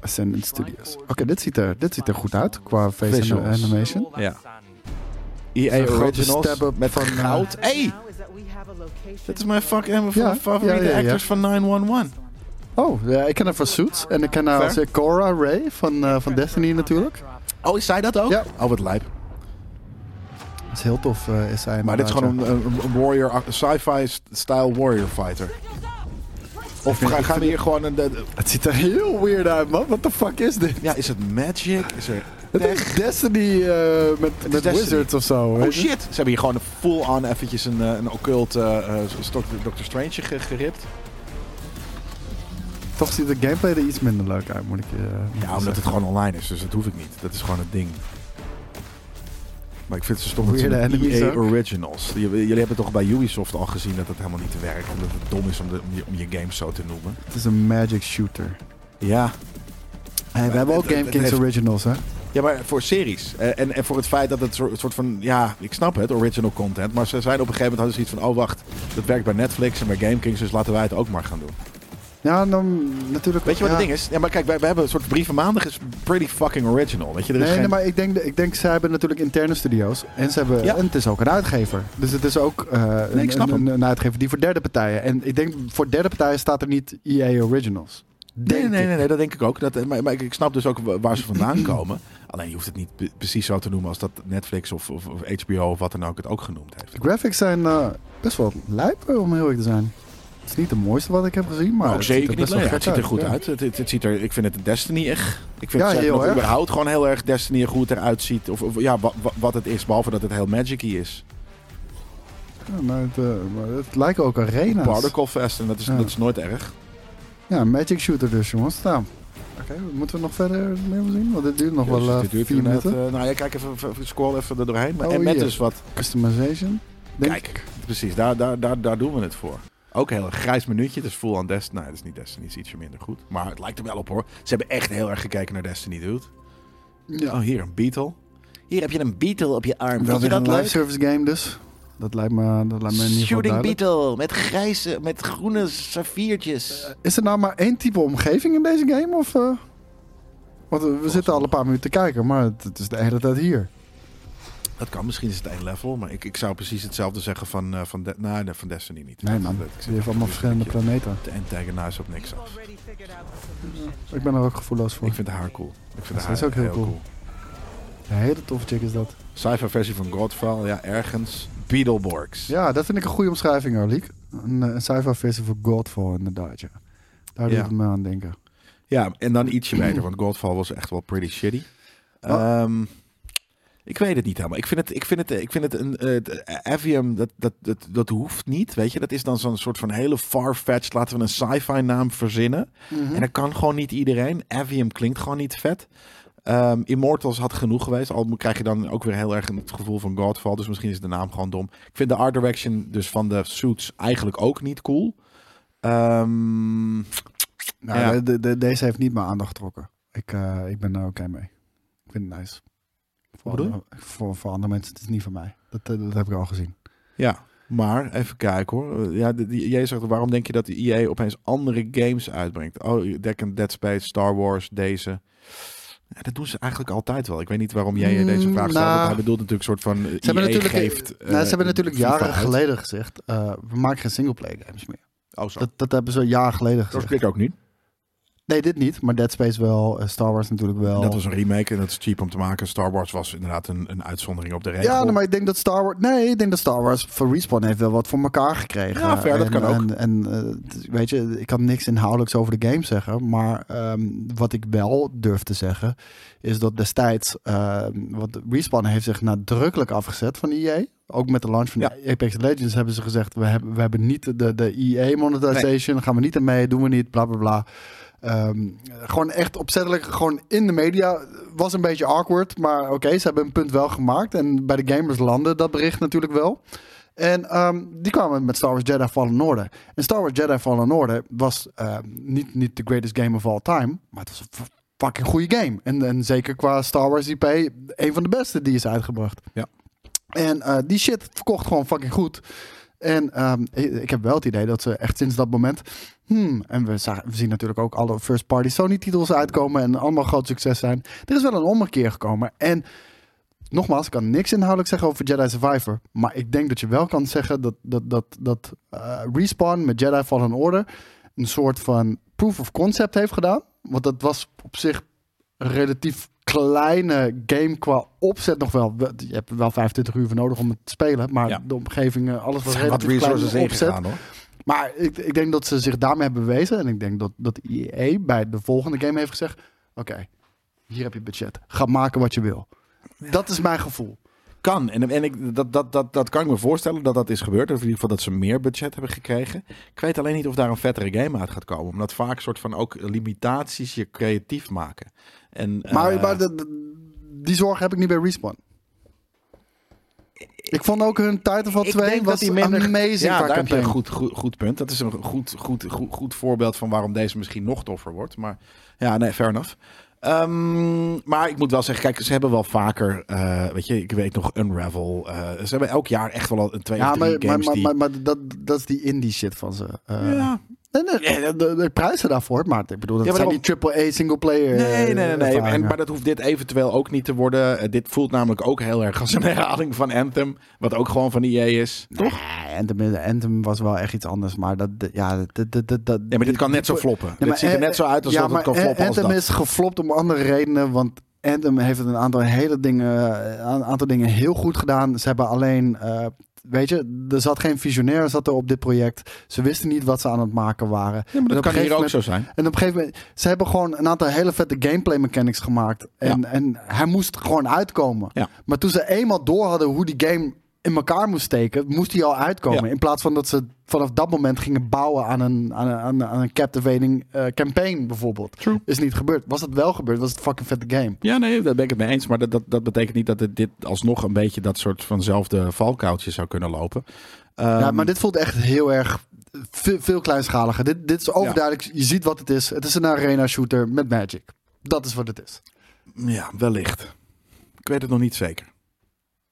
B: Ascendant Studios. Oké, dit, ziet er, dit ziet er goed uit qua face animation.
A: Ja. EA Originals met van goud. Hey! Dit is mijn fuck, mijn ja, favoriete ja, ja, actors van 911.
B: Oh, ja, ik ken haar van Suits. En ik ken haar als Cora Ray van, uh, van Destiny natuurlijk.
A: Oh, is zij dat ook?
B: Ja.
A: Oh, wat lijp.
B: Is heel tof, uh, is zij.
A: Maar dit is gewoon een, een, warrior, sci-fi style warrior fighter. Of gaan, gaan we hier gewoon een... De,
B: het ziet er heel weird uit, man. What the fuck is dit?
A: Ja, is het magic? Is er...
B: Het is Destiny uh, met, met Wizards of zo.
A: Oh shit. Ze hebben hier gewoon full-on eventjes een, eh, een occult uh, Doctor Strange geript.
B: Toch ziet de gameplay er iets minder leuk uit, moet ik je
A: Ja, omdat het gewoon online is, dus dat hoef ik niet. Dat is gewoon het ding. Maar ik vind ze stom de EA Originals. Jullie hebben toch bij Ubisoft al gezien dat het helemaal niet werkt. Omdat het dom is om, de, om, je, games zo te noemen.
B: Het is een magic shooter.
A: Ja.
B: Hey, we hebben ook Game Kings Originals, hè?
A: Ja, maar voor series. Eh, en, en voor het feit dat het een soort van... Ja, ik snap het, original content. Maar ze zijn op een gegeven moment hadden ze iets van... Oh, wacht, dat werkt bij Netflix en bij GameKings. Dus laten wij het ook maar gaan doen.
B: Ja, dan natuurlijk...
A: Weet je wat het ding is? Ja, maar kijk, wij, wij hebben een soort brieven maandag is pretty fucking original. Weet je, er
B: is
A: nee,
B: nee, maar ik denk, ik denk, ze hebben natuurlijk interne studio's. En, ze hebben, en het is ook een uitgever. Dus het is ook uh, een, een, een, uitgever die voor derde partijen. En ik denk, voor derde partijen staat er niet EA Originals.
A: Nee, nee, nee, nee, dat denk ik ook. Dat, maar, maar ik snap dus ook waar ze vandaan komen. Alleen je hoeft het niet precies zo te noemen als dat Netflix of, of, of HBO of wat dan ook het ook genoemd heeft.
B: De graphics zijn uh, best wel lijp, om heel erg te zijn. Het is niet het mooiste wat ik heb gezien, maar
A: ook zeker niet. Het ziet er goed uit. Het, het, ziet er, ik vind het Destiny echt. Ik vind ja, het überhaupt gewoon heel erg Destiny er goed eruit ziet. Of, of ja, wat, wat het is, behalve dat het heel magicy is.
B: Ja, maar het, uh, maar het lijkt ook arena's.
A: Particle Fest en dat is, dat is nooit erg.
B: Ja, Magic Shooter dus, jongens. Nou, oké, okay, moeten we nog verder meer zien? Want dit duurt nog wel uh, duurt vier minuten.
A: uh, nou ja, kijk even, even, scroll even er doorheen. Maar, oh, en met dus wat...
B: Customization.
A: Kijk, precies, daar, daar, daar, daar doen we het voor. Ook heel erg grijs minuutje. Dus full on Destiny. Nee, dat is niet Destiny. Het is ietsje minder goed. Maar het lijkt er wel op hoor. Ze hebben echt heel erg gekeken naar Destiny, dude. Ja. Oh, hier een Beetle. Hier heb je een Beetle op je arm.
B: Dat is een live service game dus. Dat lijkt me, dat lijkt me niet
A: Shooting Beetle met grijze, met groene saffiertjes. Uh,
B: is er nou maar één type omgeving in deze game? Of, uh? Want we zitten al een paar minuten te kijken, maar het, is de hele tijd hier.
A: Dat kan, misschien is het één level, maar ik, ik zou precies hetzelfde zeggen van, uh, van, de, nee, van Destiny niet.
B: Nee man, je hebt allemaal verschillende planeten.
A: De antagonize op niks af.
B: Ik ben er ook gevoelloos voor.
A: Ik vind haar cool. Ik vind
B: haar is ook heel, cool. Een hele toffe chick is dat.
A: Cypher versie van Godfall, ja, ergens. Beetleborgs.
B: Ja, dat vind ik een goede omschrijving, Arliek. Een, een sci-fi versie van Godfall, inderdaad, ja. Daar doet het me aan denken.
A: Ja, en dan ietsje beter, want Godfall was echt wel pretty shitty. Oh. Ehm, ik weet het niet helemaal. Ik vind het, ik vind het, ik vind het een uh, Avium, dat, dat, dat, dat hoeft niet. Weet je, dat is dan zo'n soort van hele far-fetched. Laten we een sci-fi naam verzinnen. Mhm. En dat kan gewoon niet iedereen. Avium klinkt gewoon niet vet. Um, Immortals had genoeg geweest. Al krijg je dan ook weer heel erg het gevoel van Godfall. Dus misschien is de naam gewoon dom. Ik vind de art direction dus van de suits eigenlijk ook niet cool. Um,
B: nou, ja. de, de, deze heeft niet mijn aandacht getrokken. Ik, uh, ik ben er oké mee. Ik vind het nice. Voor, andere, voor, voor andere mensen, het is niet van mij. Dat, eh, dat heb ik al gezien.
A: Ja, maar even kijken hoor. Ja, jij zegt waarom denk je dat de EA opeens andere games uitbrengt? Oh, Dead Space, Star Wars, deze. Ja, dat doen ze eigenlijk altijd wel. Ik weet niet waarom jij deze vraag stelt. Nou, hij bedoelt natuurlijk een soort van. Ze hebben natuurlijk, geeft,
B: nou, ze hebben natuurlijk jaren geleden gezegd: uh, we maken geen singleplayer games meer.
A: Oh, zo.
B: Dat, dat hebben ze jaren geleden gezegd.
A: Dat ik ook niet.
B: Nee, dit niet, maar Dead Space wel, uh, Star Wars natuurlijk wel.
A: Dat was een remake en dat is cheap om te maken. Star Wars was inderdaad een, een uitzondering op de regel.
B: Ja, maar ik denk dat Star Wars... Nee, ik denk dat Star Wars voor Respawn heeft wel wat voor elkaar gekregen.
A: Ja, ver, dat kan ook.
B: En, en uh, weet je, ik kan niks inhoudelijks over de game zeggen, maar um, wat ik wel durf te zeggen, is dat destijds, uh, wat Respawn heeft zich nadrukkelijk afgezet van EA. Ook met de launch van ja. Apex Legends hebben ze gezegd, we hebben, we hebben niet de, de EA monetization, nee. gaan we niet ermee, doen we niet, bla bla bla. Um, gewoon echt opzettelijk, gewoon in de media. Was een beetje awkward, maar oké, okay, ze hebben een punt wel gemaakt. En bij de gamers landen dat bericht natuurlijk wel. En um, die kwamen met Star Wars Jedi Fallen Order. En Star Wars Jedi Fallen Order was uh, niet, niet de greatest game of all time, maar het was een fucking goede game. En, en zeker qua Star Wars IP, een van de beste die is uitgebracht.
A: Ja.
B: En uh, die shit verkocht gewoon fucking goed. En um, ik heb wel het idee dat ze echt sinds dat moment. Hmm, en we, zien natuurlijk ook alle first-party Sony-titels uitkomen en allemaal groot succes zijn. Er is wel een ommekeer gekomen. En nogmaals, ik kan niks inhoudelijk zeggen over Jedi Survivor. Maar ik denk dat je wel kan zeggen dat, dat, dat, dat uh, Respawn met Jedi Fallen Order een soort van proof of concept heeft gedaan. Want dat was op zich relatief kleine game qua opzet nog wel. Je hebt wel 25 uur voor nodig om het te spelen. Maar ja. de omgeving, alles was relatief
A: wat resources opzet. Gegaan, hoor.
B: Maar ik, ik denk dat ze zich daarmee hebben bewezen. En ik denk dat, dat EA bij de volgende game heeft gezegd... Oké, hier heb je budget. Ga maken wat je wil. Dat is mijn gevoel.
A: Kan. En, en ik, dat, dat, dat, dat kan ik me voorstellen dat dat is gebeurd. Of in ieder geval dat ze meer budget hebben gekregen. Ik weet alleen niet of daar een vettere game uit gaat komen. Omdat vaak soort van ook limitaties je creatief maken. En,
B: maar uh, maar de, die zorg heb ik niet bij Respawn. Ik vond ook hun Titanfall 2 was die minder, amazing.
A: Ja, daar heb je een goed, goed, goed punt. Dat is een goed, goed, goed, goed voorbeeld van waarom deze misschien nog toffer wordt. Maar ja, nee, fair enough. Um, maar ik moet wel zeggen, kijk, ze hebben wel vaker, uh, weet je, ik weet nog Unravel. Uh, ze hebben elk jaar echt wel een twee ja, of drie
B: maar,
A: games
B: maar,
A: die...
B: maar, maar, dat, dat is die indie shit van ze.
A: Uh, ja,
B: Nee, nee, de, de, prijzen daarvoor, maar ik bedoel, dat ja, zijn die AAA single player.
A: Nee, nee, nee. nee. En, maar dat hoeft dit eventueel ook niet te worden. Uh, dit voelt namelijk ook heel erg als een herhaling van Anthem, wat ook gewoon van EA is,
B: toch? Nee, Anthem, Anthem was wel echt iets anders, maar dat, ja, dat, dat, dat, dat
A: ja, maar dit kan net zo floppen. Nee, dit ziet er net zo uit als ja, dat het kan floppen
B: Anthem
A: is
B: geflopt om andere redenen, want Anthem heeft een aantal hele dingen, een aantal dingen heel goed gedaan. Ze hebben alleen uh, weet je, er zat geen visionair zat er op dit project. Ze wisten niet wat ze aan het maken waren.
A: Ja, maar dat kan hier ook zo zijn.
B: En op een gegeven moment, ze hebben gewoon een aantal hele vette gameplay mechanics gemaakt. En, ja. en hij moest gewoon uitkomen.
A: Ja.
B: Maar toen ze eenmaal door hadden hoe die game in elkaar moest steken, moest hij al uitkomen. Ja. In plaats van dat ze vanaf dat moment gingen bouwen aan een, aan een, aan een captivating uh, campaign bijvoorbeeld.
A: True.
B: Is niet gebeurd. Was het wel gebeurd, was het fucking vette game.
A: Ja, nee, daar ben ik het mee eens. Maar dat, dat, dat betekent niet dat het dit alsnog een beetje dat soort vanzelfde valkuiltje zou kunnen lopen.
B: Um, ja, maar dit voelt echt heel erg veel, veel kleinschaliger. Dit, dit is overduidelijk. Ja. Je ziet wat het is. Het is een arena shooter met magic. Dat is wat het is.
A: Ja, wellicht. Ik weet het nog niet zeker.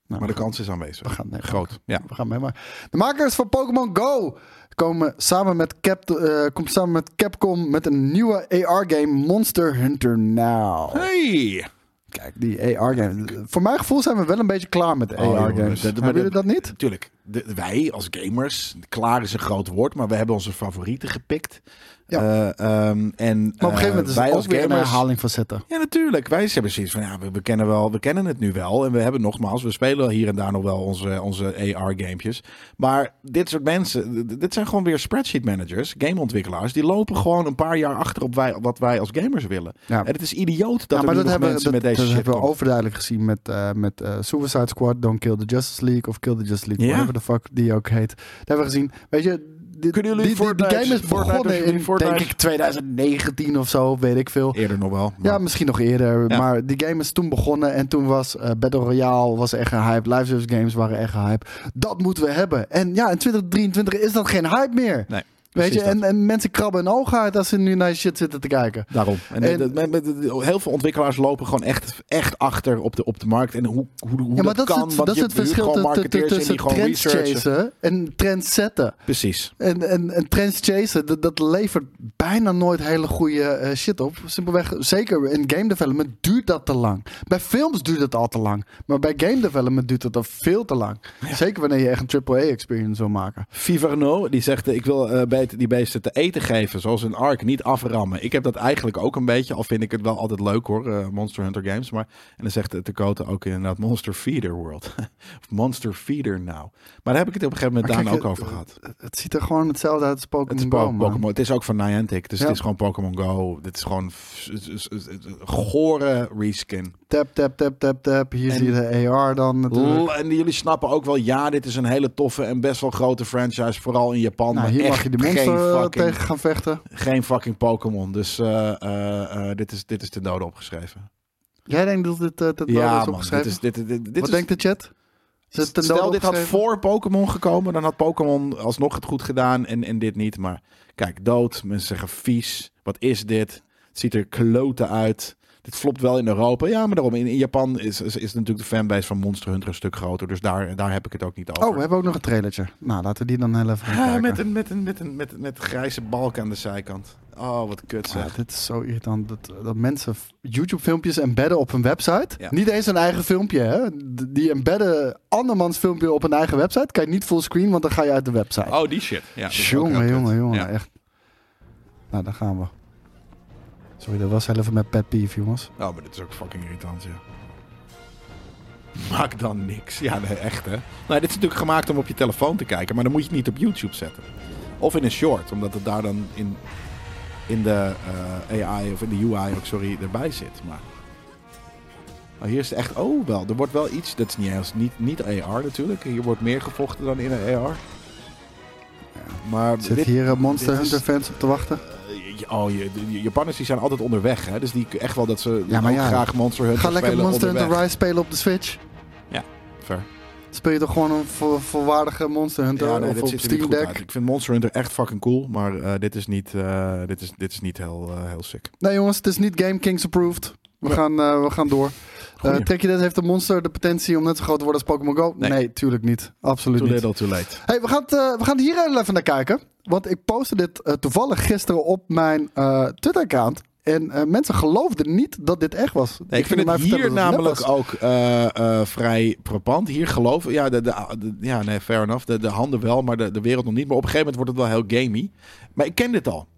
A: Nou, maar de kans is aanwezig.
B: We gaan mee.
A: Groot. Ja.
B: We gaan mee. Maar de makers van Pokémon Go komen samen met, Cap, uh, komt samen met Capcom met een nieuwe AR-game Monster Hunter Now.
A: Hey!
B: Kijk, die AR-game. Voor mijn gevoel zijn we wel een beetje klaar met de oh, AR-games. Hebben jullie dat niet?
A: Tuurlijk. De, wij als gamers, klaar is een groot woord, maar we hebben onze favorieten gepikt.
B: Ja.
A: Uh, um, en,
B: maar op een gegeven moment is wij het ook weer gamers, een herhaling van zetten.
A: Ja, natuurlijk. Wij hebben zoiets van, ja, we, we, kennen wel, we kennen het nu wel. En we hebben nogmaals, we spelen hier en daar nog wel onze, onze AR-gamepjes. Maar dit soort mensen, dit zijn gewoon weer spreadsheet managers, gameontwikkelaars. Die lopen gewoon een paar jaar achter op wij, wat wij als gamers willen. Ja. En het is idioot dat ja, maar er dat hebben, mensen dat, met deze
B: dat
A: shit
B: hebben we overduidelijk gezien met, uh, met uh, Suicide Squad, Don't Kill the Justice League of Kill the Justice League, ja. whatever the fuck die ook heet. Dat hebben we gezien. Weet je,
A: kunnen jullie
B: die, die, die game is begonnen in, denk ik, 2019 of zo, weet ik veel.
A: Eerder nog wel.
B: Maar... Ja, misschien nog eerder. Ja. Maar die game is toen begonnen en toen was uh, Battle Royale was echt een hype. Live service games waren echt een hype. Dat moeten we hebben. En ja, in 2023 is dat geen hype meer.
A: Nee.
B: Weet je, en, en mensen krabben hun ogen uit als ze nu naar shit zitten te kijken.
A: Daarom. En, heel veel ontwikkelaars lopen gewoon echt, echt achter op de, op de markt. En hoe, hoe, hoe ja, maar dat, dat kan.
B: Het, dat is het verschil tussen trends chasen en trends zetten.
A: Precies.
B: En, en, en trends chasen, dat, dat levert bijna nooit hele goede uh, shit op. Simpelweg, zeker in game development duurt dat te lang. Bij films duurt het al te lang. Maar bij game development duurt het al veel te lang. Ja. Zeker wanneer je echt een AAA experience wil maken.
A: Viverno, die zegt, ik wil uh, bij die beesten te eten geven, zoals een ark, niet aframmen. Ik heb dat eigenlijk ook een beetje, al vind ik het wel altijd leuk hoor, uh, Monster Hunter games. Maar, en dan zegt de Cote ook inderdaad Monster Feeder World. of Monster Feeder nou. Maar daar heb ik het op een gegeven moment daar ook over gehad.
B: Het, ziet er gewoon hetzelfde uit als Pokémon Go.
A: Pokémon. Het is ook van Niantic, dus het is gewoon Pokémon Go. Dit is gewoon gore reskin.
B: Tap, tap, tap, tap, tap. Hier zie je de AR dan natuurlijk.
A: En jullie snappen ook wel, ja, dit is een hele toffe en best wel grote franchise, vooral in Japan. Nou,
B: hier mag je de monster fucking, tegen gaan vechten.
A: Geen fucking Pokémon. Dus uh, uh, dit, is, dit is de dode opgeschreven.
B: Jij denkt dat dit ten
A: ja,
B: is opgeschreven?
A: Dit is, dit, dit, dit
B: Wat
A: is,
B: denkt de chat?
A: Stel, dit had voor Pokémon gekomen, dan had Pokémon alsnog het goed gedaan en, en dit niet. Maar kijk, dood. Mensen zeggen vies. Wat is dit? Het ziet er kloten uit. Dit flopt wel in Europa. Ja, maar daarom. In, in Japan is, is, is, natuurlijk de fanbase van Monster Hunter een stuk groter. Dus daar, daar heb ik het ook niet over.
B: Oh, we hebben ook nog een trailertje. Nou, laten we die dan heel even
A: ja, met, een, met, een, met, een, met, met grijze balk aan de zijkant. Oh, wat kut zeg.
B: Ja, dit is zo irritant. Dat, dat mensen YouTube-filmpjes embedden op een website. Ja. Niet eens een eigen filmpje, hè. Die embedden andermans filmpje op een eigen website. Kan je niet fullscreen, want dan ga je uit de website.
A: Oh, die shit. Ja,
B: jongen, jongen, jongen. Echt. Nou, daar gaan we. Sorry, dat was even met pet peeve, jongens.
A: Oh, maar dit is ook fucking irritant, ja. Maak dan niks. Ja, nee, echt hè. Nou, dit is natuurlijk gemaakt om op je telefoon te kijken, maar dan moet je het niet op YouTube zetten. Of in een short, omdat het daar dan in, in de uh, AI of in de UI ook, sorry, erbij zit. Maar oh, hier is het echt, oh wel, er wordt wel iets, dat is niet, niet, niet AR natuurlijk. Hier wordt meer gevochten dan in een AR.
B: Ja, maar Zit dit, hier Monster Hunter fans op te wachten?
A: Oh, je, de Japanners die zijn altijd onderweg. Hè? Dus die echt wel dat ze ja, maar ja, graag Monster Hunter
B: Ga lekker Monster Hunter Rise spelen op de Switch.
A: Ja, fair.
B: Speel je toch gewoon een vo volwaardige Monster Hunter ja, nee, of op Steam Deck?
A: Ik vind Monster Hunter echt fucking cool, maar uh, dit is niet, uh, dit is, dit is niet heel, uh, heel sick.
B: Nee jongens, het is niet Game Kings approved. We, gaan, we gaan door. Uh, trek je dit, heeft de monster de potentie om net zo groot te worden als Pokémon Go? Nee. nee, tuurlijk niet. Absoluut
A: too
B: niet.
A: Too little, too late.
B: Hey, we, gaan het, uh, we gaan hier even naar kijken. Want ik postte dit uh, toevallig gisteren op mijn Twitter-account. En mensen geloofden niet dat dit echt was.
A: Nee, ik, vind het hier namelijk ook vrij propant. Hier geloven, ja, de, de, de, ja nee, fair enough. De, de handen wel, maar de, de wereld nog niet. Maar op een gegeven moment wordt het wel heel gamey. Maar ik ken dit al.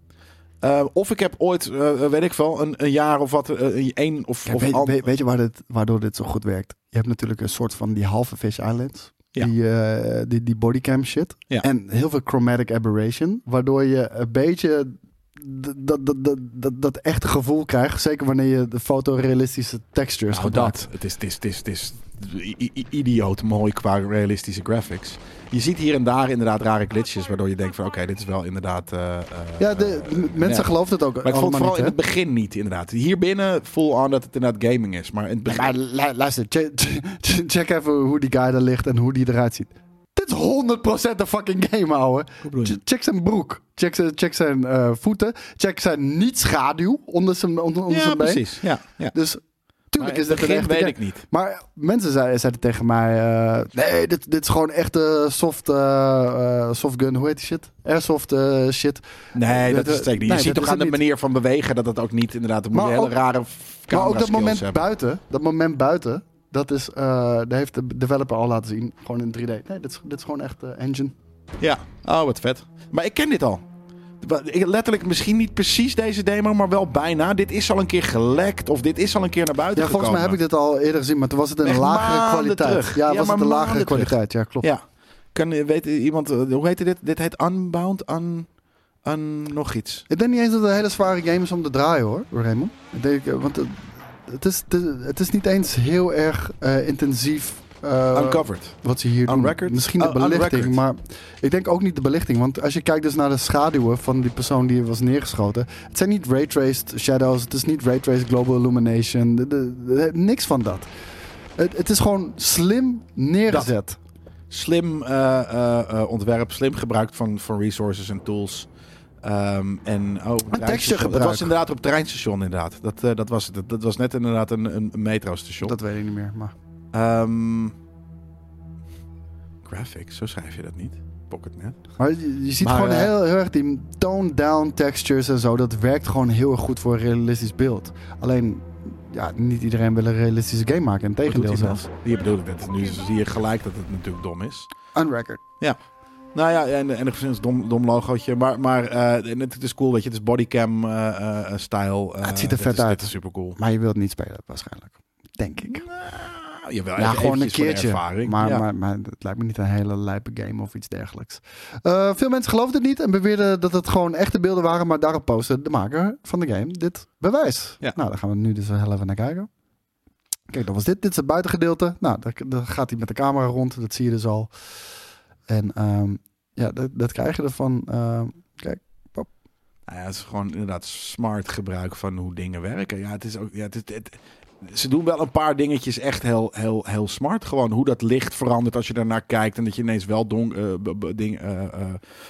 A: Uh, of ik heb ooit, uh, weet ik wel, een, een jaar of wat, uh, één of, of
B: weet, weet, weet, je waar dit, waardoor dit zo goed werkt? Je hebt natuurlijk een soort van die halve fish islands. Ja. Die, die, die bodycam shit.
A: Ja.
B: En heel veel chromatic aberration. Waardoor je een beetje dat, dat, dat, dat, dat echte gevoel krijgt. Zeker wanneer je de fotorealistische textures
A: nou, dat. Het is, het is, het is, het is idioot mooi qua realistische graphics. Je ziet hier en daar inderdaad rare glitches, waardoor je denkt van oké, dit is wel inderdaad... Uh,
B: ja, de, mensen ja. geloven het ook
A: Maar ik vond het vooral in het begin niet inderdaad. Hier binnen voel aan dat het inderdaad gaming is, maar in het begin...
B: Ja, luister, check, check, even hoe die guy er ligt en hoe die eruit ziet. Dit is 100% een fucking game, ouwe. Check zijn broek. Check zijn, check zijn uh, voeten. Check zijn niet-schaduw onder zijn, onder, onder
A: ja,
B: zijn been.
A: precies. Ja, ja.
B: Dus Tuurlijk is
A: dat
B: een
A: echte weet ik niet.
B: Maar mensen zeiden, zeiden tegen mij: uh, nee, dit, dit is gewoon echte soft, uh, soft gun. Hoe heet die shit? Airsoft uh, shit.
A: Nee, dat, is zeker niet. Je ziet toch aan de manier van bewegen dat het ook niet inderdaad een maar hele ook, rare
B: Maar ook dat moment hebben. buiten, dat moment buiten, dat is, daar heeft de developer al laten zien, gewoon in 3D. Nee, dit is, dit is gewoon echt engine.
A: Ja, oh wat vet. Maar ik ken dit al. Letterlijk misschien niet precies deze demo, maar wel bijna. Dit is al een keer gelekt of dit is al een keer naar buiten
B: ja,
A: gekomen.
B: volgens mij heb ik dit al eerder gezien, maar toen was het een lagere kwaliteit.
A: Terug.
B: Ja,
A: ja
B: was het een lagere kwaliteit. Ja, klopt.
A: Ja. Kan, weet iemand, hoe heet dit? Dit heet Unbound, un, un, nog iets.
B: Ik denk niet eens dat het een hele zware game is om te draaien hoor, Raymond. Ik denk, eh, want het, is, het is niet eens heel erg uh, intensief
A: uh, Uncovered.
B: Wat ze hier
A: doen.
B: Misschien de belichting, maar ik denk ook niet de belichting. Want als je kijkt dus naar de schaduwen van die persoon die was neergeschoten. Het zijn niet ray-traced shadows. Het is niet ray-traced global illumination. De, de, niks van dat. Het, het, is gewoon slim neergezet.
A: Slim uh, uh, ontwerp, slim gebruikt van, van resources en tools. Um, en oh,
B: dat
A: was inderdaad op het treinstation inderdaad. Dat, uh, dat was het. Dat, dat, was net inderdaad een, een metrostation.
B: Dat weet ik niet meer, maar...
A: Um, graphics, zo schrijf je dat niet. PocketNet.
B: Maar je, je ziet maar, gewoon uh, heel, heel erg die tone down textures en zo. Dat werkt gewoon heel erg goed voor een realistisch beeld. Alleen, ja, niet iedereen wil een realistische game maken. Tegendeel zelfs.
A: Hier bedoel ik net. Nu zie je gelijk dat het natuurlijk dom is.
B: Unrecord.
A: Ja. Nou ja, en enigszins dom, dom logootje. Maar, maar uh, het, is cool, weet je. Het is bodycam uh, style.
B: het ziet er vet uit.
A: Het is super cool.
B: Maar je wilt niet spelen waarschijnlijk. Denk ik.
A: Nou, jawel,
B: ja, gewoon een keertje. Maar, maar, maar, het lijkt me niet een hele lijpe game of iets dergelijks. veel mensen geloofden het niet en beweerden dat het gewoon echte beelden waren. Maar daarop postte de maker van de game dit bewijs. Ja. Nou, daar gaan we nu dus heel even naar kijken. Kijk, dat was dit. Dit is het buitengedeelte. Nou, daar, gaat hij met de camera rond. Dat zie je dus al. En um, ja, dat, dat krijg je ervan. Uh, kijk, pop.
A: Nou ja, het is gewoon inderdaad smart gebruik van hoe dingen werken. Ja, het is ook. Ja, het, het, ze doen wel een paar dingetjes echt heel, heel, heel smart. Gewoon hoe dat licht verandert als je daarnaar kijkt. En dat je ineens wel donk, uh, ding, uh,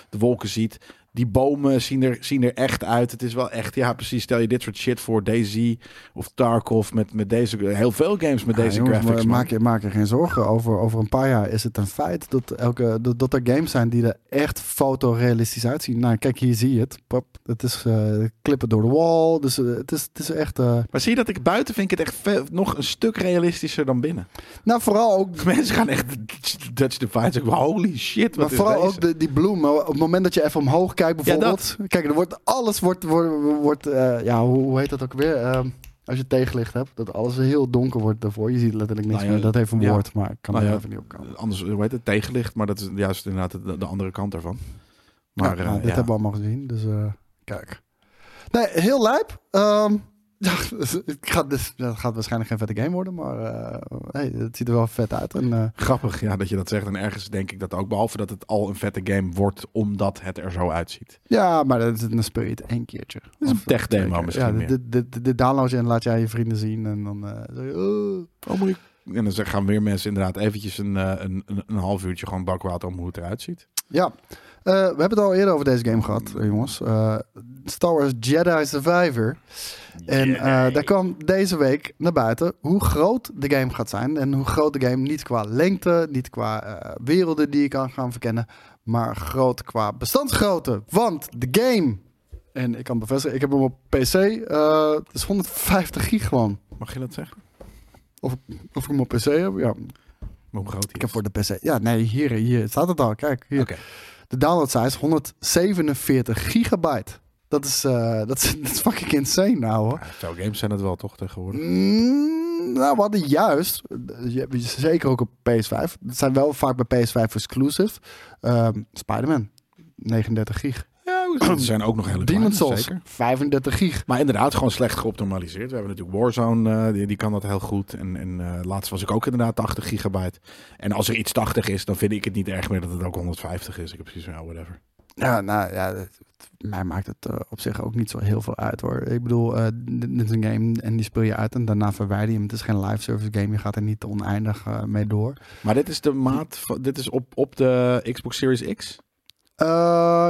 A: de wolken ziet die bomen zien er, zien er echt uit. Het is wel echt, ja, precies. Stel je dit soort shit voor Daisy of Tarkov met, met deze, heel veel games met deze jongens, graphics.
B: Maak je, maak je geen zorgen. Over, over een paar jaar is het een feit dat, elke, dat, dat er games zijn die er echt fotorealistisch uitzien. Nou, kijk, hier zie je het. Pop, het is uh, klippen door de wall. Dus uh, het, is, het is echt. Uh...
A: Maar zie je dat ik buiten vind ik het echt nog een stuk realistischer dan binnen.
B: Nou, vooral ook.
A: Mensen gaan echt Dutch zeggen, holy shit.
B: Wat maar vooral ook de, die bloemen. Op het moment dat je even omhoog kijkt Kijk bijvoorbeeld. Kijk, er wordt, alles wordt, wordt, wordt uh, ja, hoe, hoe, heet dat ook weer? Uh, als je tegenlicht hebt, dat alles heel donker wordt daarvoor. Je ziet letterlijk niks nou meer. Dat heeft een woord, maar ik kan nou er even niet op komen.
A: Anders, hoe heet het? Tegenlicht, maar dat is juist inderdaad de, de andere kant ervan. Maar,
B: nou, uh, dit hebben we allemaal gezien, dus uh, kijk. Nee, heel lijp. Um, ja, het gaat, dus, het gaat waarschijnlijk geen vette game worden, maar uh, hey, het ziet er wel vet uit. En, uh,
A: Grappig ja, dat je dat zegt. En ergens denk ik dat ook, behalve dat het al een vette game wordt, omdat het er zo uitziet.
B: Ja, maar dan speel je het één keertje.
A: Is een tech demo misschien
B: ja, de, de, de, download je en laat jij je vrienden zien en dan uh, zeg je, oh,
A: oh. En dan gaan weer mensen inderdaad eventjes een, een, een, een half uurtje gewoon bakwater om hoe het eruit ziet.
B: Ja, we hebben het al eerder over deze game gehad, jongens. Star Wars Jedi Survivor. En uh, daar kwam deze week naar buiten hoe groot de game gaat zijn. En hoe groot de game niet qua lengte, niet qua uh, werelden die je kan gaan verkennen, maar groot qua bestandsgrootte. Want de game, en ik kan bevestigen, ik heb hem op PC, uh, het is 150 gig gewoon.
A: Mag je dat zeggen?
B: Of, of ik hem op PC heb, ja.
A: Maar hoe groot
B: Ik heb voor de PC, ja nee, hier, hier staat het al, kijk. Hier. Okay. De download size 147 gigabyte. Dat is, uh, dat, is, dat is fucking insane nou hoor.
A: Veel games zijn het wel toch tegenwoordig?
B: Mm, nou, we hadden juist, je, zeker ook op PS5. Het zijn wel vaak bij PS5 exclusive. Um, Spider-Man, 39 gig.
A: Er zijn ook nog hele
B: Demon's Souls, zeker. 35 gig.
A: Maar inderdaad, gewoon slecht geoptimaliseerd. We hebben natuurlijk Warzone, uh, die, die, kan dat heel goed. En, en uh, laatst was ik ook inderdaad 80 gigabyte. En als er iets 80 is, dan vind ik het niet erg meer dat het ook 150 is. Ik heb precies van, whatever.
B: Ja, nou ja, mij maakt het uh, op zich ook niet zo heel veel uit hoor. Ik bedoel, uh, dit is een game en die speel je uit en daarna verwijder je hem. Het is geen live service game, je gaat er niet oneindig uh, mee door.
A: Maar dit is de maat, dit is op, op de Xbox Series X?
B: Uh,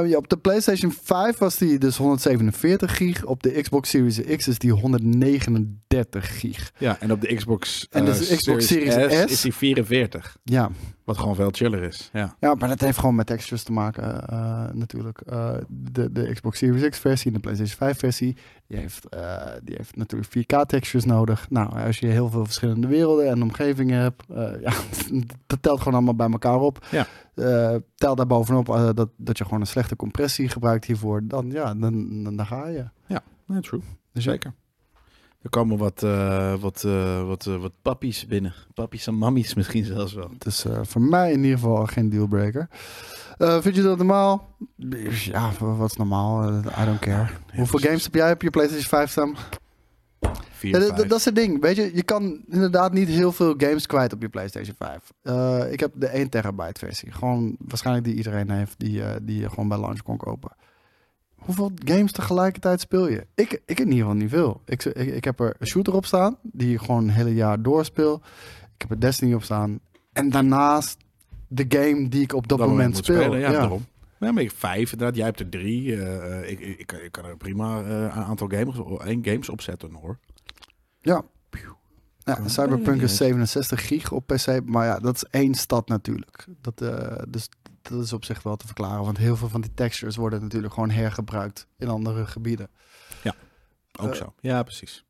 B: ja, op de PlayStation 5 was die dus 147 gig. Op de Xbox Series X is die 139 gig.
A: Ja, en op de Xbox,
B: en dus
A: uh, Xbox Series, Series S, is die 44.
B: Ja.
A: Wat gewoon veel chiller is. Ja,
B: ja maar dat heeft gewoon met textures te maken uh, natuurlijk. de, de Xbox Series X versie en de PlayStation 5 versie. Die heeft, die heeft natuurlijk 4K textures nodig. Nou, als je heel veel verschillende werelden en omgevingen hebt. ja, dat telt gewoon allemaal bij elkaar op.
A: Ja.
B: tel daar bovenop dat, dat je gewoon een slechte compressie gebruikt hiervoor. Dan, ja, dan, dan, dan ga je.
A: Ja, nee, true. Zeker. Er komen wat, uh, wat, uh, wat, uh, wat pappies binnen. Pappies en mammies misschien zelfs wel.
B: Het is voor mij in ieder geval geen dealbreaker. vind je dat normaal? Ja, wat is normaal? I don't care. Hoeveel games heb jij op je PlayStation 5 staan?
A: Vier, ja,
B: dat is het ding. Weet je, je kan inderdaad niet heel veel games kwijt op je PlayStation 5. ik heb de 1 terabyte versie. Gewoon waarschijnlijk die iedereen heeft, die, die je gewoon bij launch kon kopen. Hoeveel games tegelijkertijd speel je? Ik, ik in ieder geval niet veel. Ik, ik, ik heb er een shooter op staan, die ik gewoon een hele jaar doorspeel. Ik heb er Destiny op staan. En daarnaast de game die ik op dat, moment, speel. Spelen,
A: ja, ja. daarom. Ja, maar vijf inderdaad. Jij hebt er drie. Uh, ik, ik, ik, kan er prima uh, een aantal games, één games opzetten hoor.
B: Ja. ja Cyberpunk is 67 gig op PC. Maar ja, dat is één stad natuurlijk. Dat, uh, dus dat is op zich wel te verklaren. Want heel veel van die textures worden natuurlijk gewoon hergebruikt in andere gebieden.
A: Ja, ook uh, zo. Ja, precies.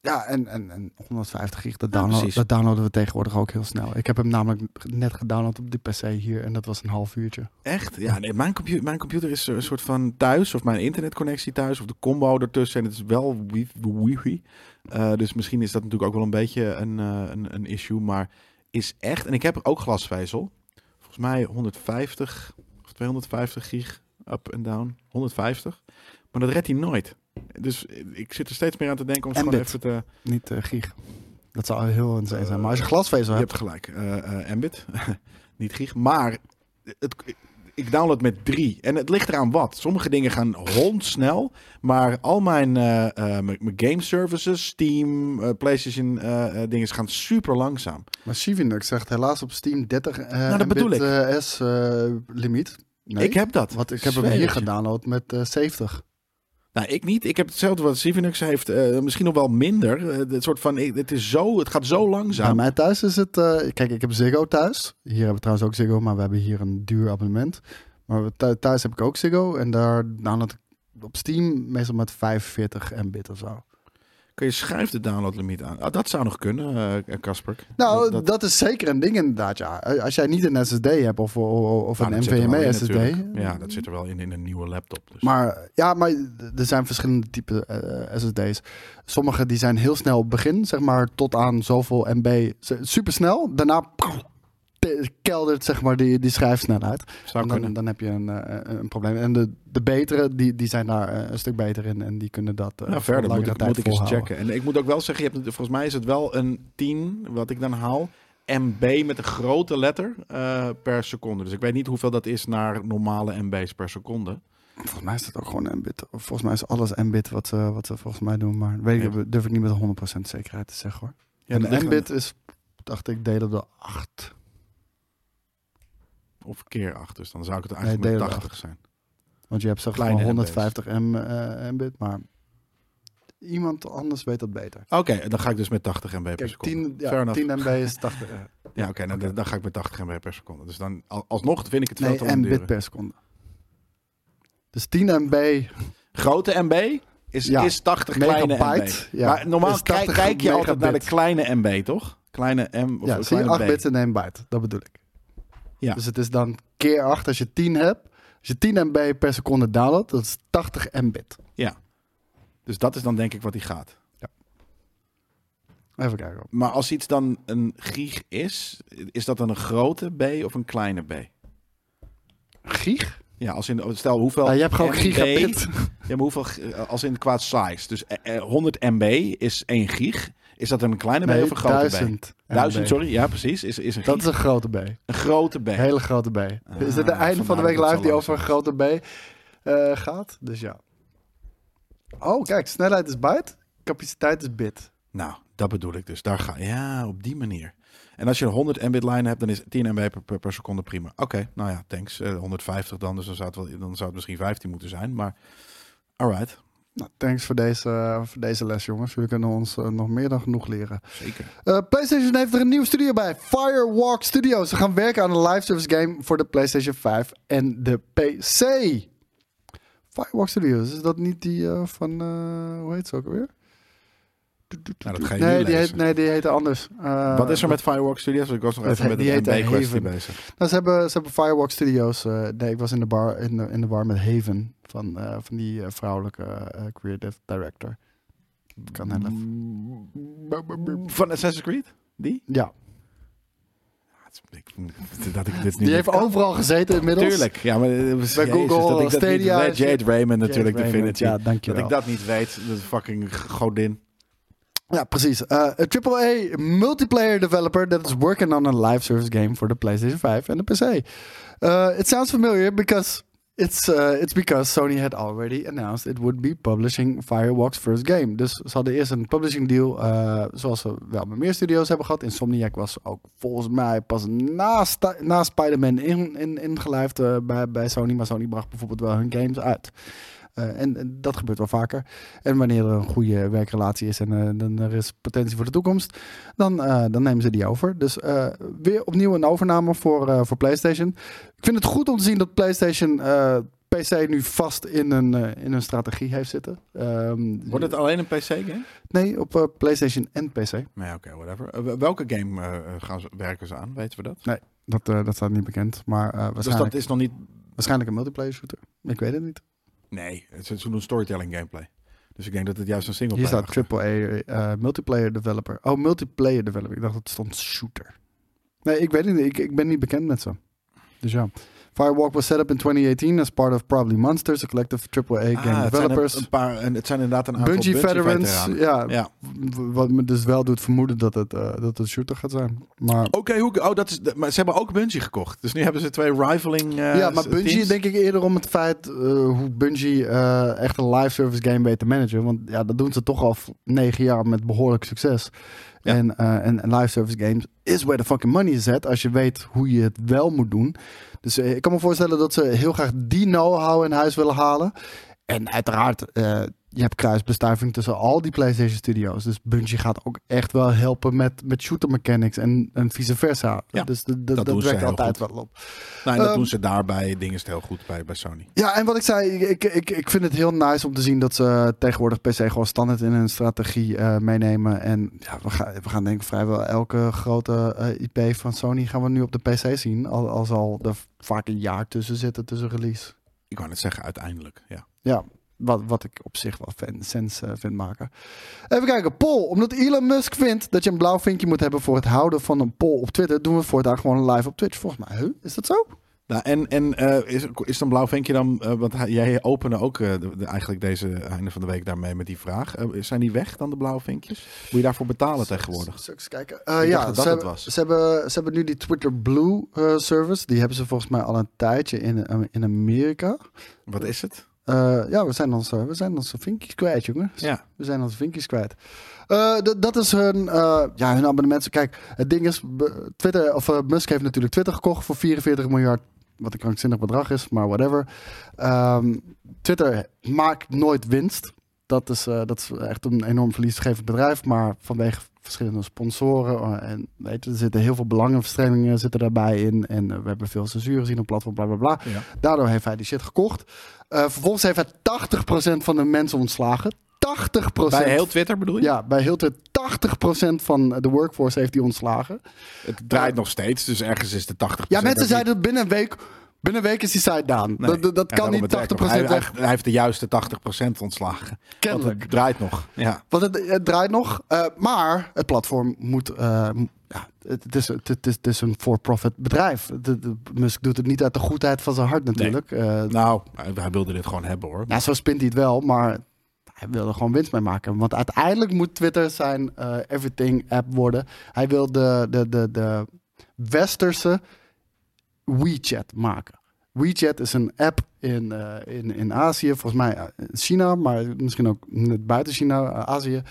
B: Ja, en, en, en 150 gig, dat, download, dat downloaden we tegenwoordig ook heel snel. Ik heb hem namelijk net gedownload op de PC hier en dat was een half uurtje.
A: Echt? Ja, nee, mijn, computer, mijn computer is een soort van thuis, of mijn internetconnectie thuis, of de combo ertussen. En het is wel wifi. Uh, dus misschien is dat natuurlijk ook wel een beetje een, uh, een, een issue, maar is echt... En ik heb ook glasvezel. Volgens mij 150 of 250 gig up en down. 150. Maar dat redt hij nooit. Dus ik zit er steeds meer aan te denken om gewoon even te...
B: Niet uh, gig. Dat zou heel insane zijn. Maar als je glasvezel
A: je
B: hebt...
A: Je hebt gelijk. Uh, Mbit. niet gig. Maar het, ik download met drie. En het ligt eraan wat. Sommige dingen gaan rondsnel. Maar al mijn, uh, mijn game services, Steam, uh, PlayStation dingen gaan super langzaam.
B: Maar Civinux zegt helaas op Steam 30 nou, dat bedoel ik. S limiet.
A: Nee, ik heb dat.
B: Want ik heb hem hier gedownload met 70.
A: Nou, ik niet. Ik heb hetzelfde wat Civinux heeft. Uh, misschien nog wel minder. Uh, het soort van, het is zo, het gaat zo langzaam. Bij
B: mij thuis is het. Uh, kijk, ik heb Ziggo thuis. Hier hebben we trouwens ook Ziggo, maar we hebben hier een duur abonnement. Maar thuis heb ik ook Ziggo en daar download ik op Steam meestal met 45 Mbit of zo.
A: Kun je schuif de downloadlimiet aan? Ah, dat zou nog kunnen, Casper.
B: Uh, nou, dat, is zeker een ding inderdaad, ja. Als jij niet een SSD hebt of, of, nou, een NVMe SSD.
A: Ja, dat zit er wel in in een nieuwe laptop.
B: Dus. Maar ja, maar er zijn verschillende typen uh, SSD's. Sommige die zijn heel snel op begin, zeg maar tot aan zoveel MB, super snel. Daarna keldert zeg maar die, die schrijfsnelheid. Zou dan, dan heb je een, uh, een probleem. En de, de betere, die, die zijn daar uh, een stuk beter in en die kunnen dat
A: nou, verder moet ik, moet ik eens checken. En ik moet ook wel zeggen, je hebt, volgens mij is het wel een 10 wat ik dan haal. MB met een grote letter per seconde. Dus ik weet niet hoeveel dat is naar normale MB's per seconde.
B: Volgens mij is het ook gewoon Mbit. Volgens mij is alles Mbit wat, uh, wat ze volgens mij doen. Maar weet ik, durf ik niet met 100% zekerheid te zeggen hoor. Ja, en Mbit is, dacht ik, delen door 8
A: of keer 8. Dus dan zou ik het eigenlijk nee, 80 zijn.
B: Want je hebt zeg maar 150 M, uh, Mbit, maar iemand anders weet dat beter.
A: Oké, dan ga ik dus met 80 MB per seconde.
B: 10, ja, 10 MB is 80.
A: ja, oké, okay, dan, ga ik met 80 MB per seconde. Dus dan alsnog vind ik het veel nee, te lang
B: Mbit per seconde. Dus 10 MB.
A: Grote MB is, ja. is 80 kleine MB. Ja. Maar normaal kijk, kijk je altijd naar de kleine MB, toch? Kleine M of
B: ja, kleine 8 bits en 1 byte. Dat bedoel ik. Ja. Dus het is dan keer 8 als je 10 hebt. Als je 10 MB per seconde downloadt, dat is 80 Mbit.
A: Ja. Dus dat is dan denk ik wat hij gaat. Ja.
B: Even kijken.
A: Maar als iets dan een gig is, is dat dan een grote B of een kleine B?
B: Gig?
A: Ja, als in, stel hoeveel.
B: Ja, je hebt gewoon gigabit.
A: Ja, maar hoeveel, als in qua size. Dus 100 MB is 1 gig. Is dat een kleine B of een grote duizend B? Duizend, sorry. Ja, precies. Is, is een
B: dat is een grote B.
A: Een grote B.
B: Een hele grote B. Ah, is het de einde van de week live die over een grote B uh, gaat? Dus ja. Oh, kijk. Snelheid is byte. Capaciteit is bit.
A: Nou, dat bedoel ik dus. Daar ga Ja, op die manier. En als je een 100 Mbit line hebt, dan is 10 MB per, per, seconde prima. Oké, nou ja, thanks. Uh, eh, 150 dan, dus dan zou, het wel, dan zou het misschien 15 moeten zijn. Maar, alright.
B: Nou, thanks voor deze, voor deze les, jongens. Jullie kunnen ons uh, nog meer dan genoeg leren.
A: Zeker.
B: Uh, PlayStation heeft er een nieuwe studio bij. Firewalk Studios. Ze gaan werken aan een live service game voor de PlayStation 5 en de PC. Firewalk Studios, is dat niet die uh, van, hoe heet ze ook alweer?
A: Nou, dat ga je
B: nee, die heet, nee, die heet anders.
A: Uh, Wat is er met Firewalk Studios? Ik was nog even met de MB-kwestie bezig.
B: Nou, ze, hebben, ze hebben Firewalk Studios. Uh, nee, ik was in de bar, in de, in de bar met Haven. Van, uh, van die vrouwelijke creative director. Kan
A: mm, Van Assassin's Creed? Die?
B: Ja.
A: Dat ik dit
B: die heeft overal gezeten inmiddels.
A: Tuurlijk, ja, maar bij Google, dat ik dat Stadia. Niet. Jade Raymond natuurlijk, Jade Raymond,
B: Ja,
A: Dat ik dat niet weet, dat fucking godin.
B: Ja, precies. Uh, een AAA multiplayer developer that is working on a live service game for the PlayStation 5 and the PC. It sounds familiar because it's, uh, it's because Sony had already announced it would be publishing Firewalk's first game. Dus ze hadden eerst een publishing deal, uh, zoals ze wel met meer studios hebben gehad. Insomniac was ook volgens mij pas na, na Spider-Man ingelijfd in, in, uh, bij, bij Sony. Maar Sony bracht bijvoorbeeld wel hun games uit. Uh, en, dat gebeurt wel vaker. En wanneer er een goede werkrelatie is en uh, dan er is potentie voor de toekomst, dan, uh, dan nemen ze die over. Dus weer opnieuw een overname voor, voor PlayStation. Ik vind het goed om te zien dat PlayStation PC nu vast in een, eh, in een strategie heeft zitten. Ehm,
A: Wordt het alleen een PC-game?
B: Nee, op eh, PlayStation en PC.
A: Nee, oké, whatever. Eh, welke game eh, gaan ze, werken ze aan? Weten we dat?
B: Nee, dat, eh, dat staat niet bekend. Maar eh,
A: Dus
B: waarschijnlijk,
A: dat is nog niet...
B: waarschijnlijk een multiplayer shooter. Ik weet het niet.
A: Nee, het is een storytelling gameplay. Dus ik denk dat het juist een single
B: Hier staat AAA eh, multiplayer developer. Oh, multiplayer developer. Ik dacht dat het stond shooter. Nee, ik weet het niet. Ik, ik ben niet bekend met ze. Dus ja. Firewalk was set up in 2018 as part of Probably Monsters, a collective AAA game
A: Ah, het zijn een,
B: developers.
A: een paar, en het zijn inderdaad een aantal
B: Bungie, veterans.
A: veteranen.
B: Ja,
A: Ja.
B: wat me dus wel doet vermoeden dat het, eh, dat het een shooter gaat zijn. Maar,
A: Oké, hoe oh, dat is, maar ze hebben ook Bungie gekocht. Dus nu hebben ze twee rivaling eh,
B: ja, maar Bungie
A: teams.
B: denk ik eerder om het feit eh, hoe Bungie echt een live service game weet te managen. Want ja, dat doen ze toch al negen jaar met behoorlijk succes.
A: Ja.
B: En, en, en live service games is where the fucking money is at. Als je weet hoe je het wel moet doen. Dus eh, ik kan me voorstellen dat ze heel graag die know-how in huis willen halen. En uiteraard, eh, je hebt kruisbestuiving tussen al die PlayStation Studios. Dus Bungie gaat ook echt wel helpen met, met shooter mechanics en, en vice versa.
A: Ja,
B: dus de- de-
A: dat
B: werkt altijd
A: goed.
B: wel op.
A: Nou, en dat
B: Ehm,
A: doen ze daarbij. Dingen is het heel goed bij, bij Sony.
B: Ja, en wat ik zei, ik, ik, ik vind het heel nice om te zien dat ze tegenwoordig PC gewoon standaard in hun strategie eh, meenemen. En ja, we gaan, we gaan denk ik vrijwel elke grote eh, IP van Sony gaan we nu op de PC zien. Al, al zal er vaak een jaar tussen zitten tussen release.
A: Ik wou net zeggen, uiteindelijk. Ja.
B: Ja, wat, wat ik op zich wel fan, sens eh, vind maken. Even kijken, poll. Omdat Elon Musk vindt dat je een blauw vinkje moet hebben voor het houden van een poll op Twitter, doen we voortaan gewoon live op Twitch. Volgens mij, huh? is dat zo?
A: Nou, en, en eh, is, is dan blauw vinkje dan, eh, want hij- jij opende ook de- de- eigenlijk deze einde van de week daarmee met die vraag. Zijn die weg dan de blauwe vinkjes? Moet je daarvoor betalen tegenwoordig?
B: Eens kijken? Ja,
A: dat
B: ze,
A: dat het
B: hebben,
A: was.
B: Ze, hebben, ze hebben nu die Twitter Blue service. Die hebben ze volgens mij al een tijdje in, in Amerika.
A: Wat is het?
B: Eh, ja, we zijn, onze, we zijn onze vinkjes kwijt, jongen.
A: Ja.
B: We zijn onze vinkjes kwijt. Eh, dat is hun, eh, ja, hun abonnement. Kijk, het ding is, Twitter, of Musk heeft natuurlijk Twitter gekocht voor 44 miljard. Wat een krankzinnig bedrag is, maar whatever. Ehm, Twitter maakt nooit winst. Dat is, dat is echt een enorm verliesgevend bedrijf. Maar vanwege verschillende sponsoren. eh, en weet je, er zitten heel veel belangenverstrengelingen zitten daarbij in. En eh, we hebben veel censuur gezien op platform, bla bla bla.
A: Ja.
B: Daardoor heeft hij die shit gekocht. Eh, vervolgens heeft hij 80% van de mensen ontslagen. 80%.
A: Bij heel Twitter bedoel je?
B: Ja, bij heel Twitter 80% van de workforce heeft hij ontslagen.
A: Het draait nog steeds, dus ergens is de 80%.
B: Ja, mensen
A: dat
B: zeiden binnen een week, binnen een week is die site down.
A: Nee.
B: Dat, dat, dat
A: Ja,
B: kan niet
A: het
B: 80%
A: werkt nog. Hij,
B: weg.
A: hij, hij heeft de juiste 80% ontslagen. Want
B: Kennelijk.
A: het draait nog. Ja.
B: Want het, het draait nog. eh, maar het platform moet. eh, ja, het, is, het, is, het is een for-profit bedrijf. De, de- Musk doet het niet uit de goedheid van zijn hart natuurlijk. Eh,
A: Nou, hij, hij wilde dit gewoon hebben hoor.
B: Ja, zo spint hij het wel, maar hij wil er gewoon winst mee maken. Want uiteindelijk moet Twitter zijn everything app worden. Hij wil de, de, de, de westerse WeChat maken. WeChat is een app in, eh, in, in Azië, volgens mij eh, China, maar misschien ook net buiten China, eh, Azië.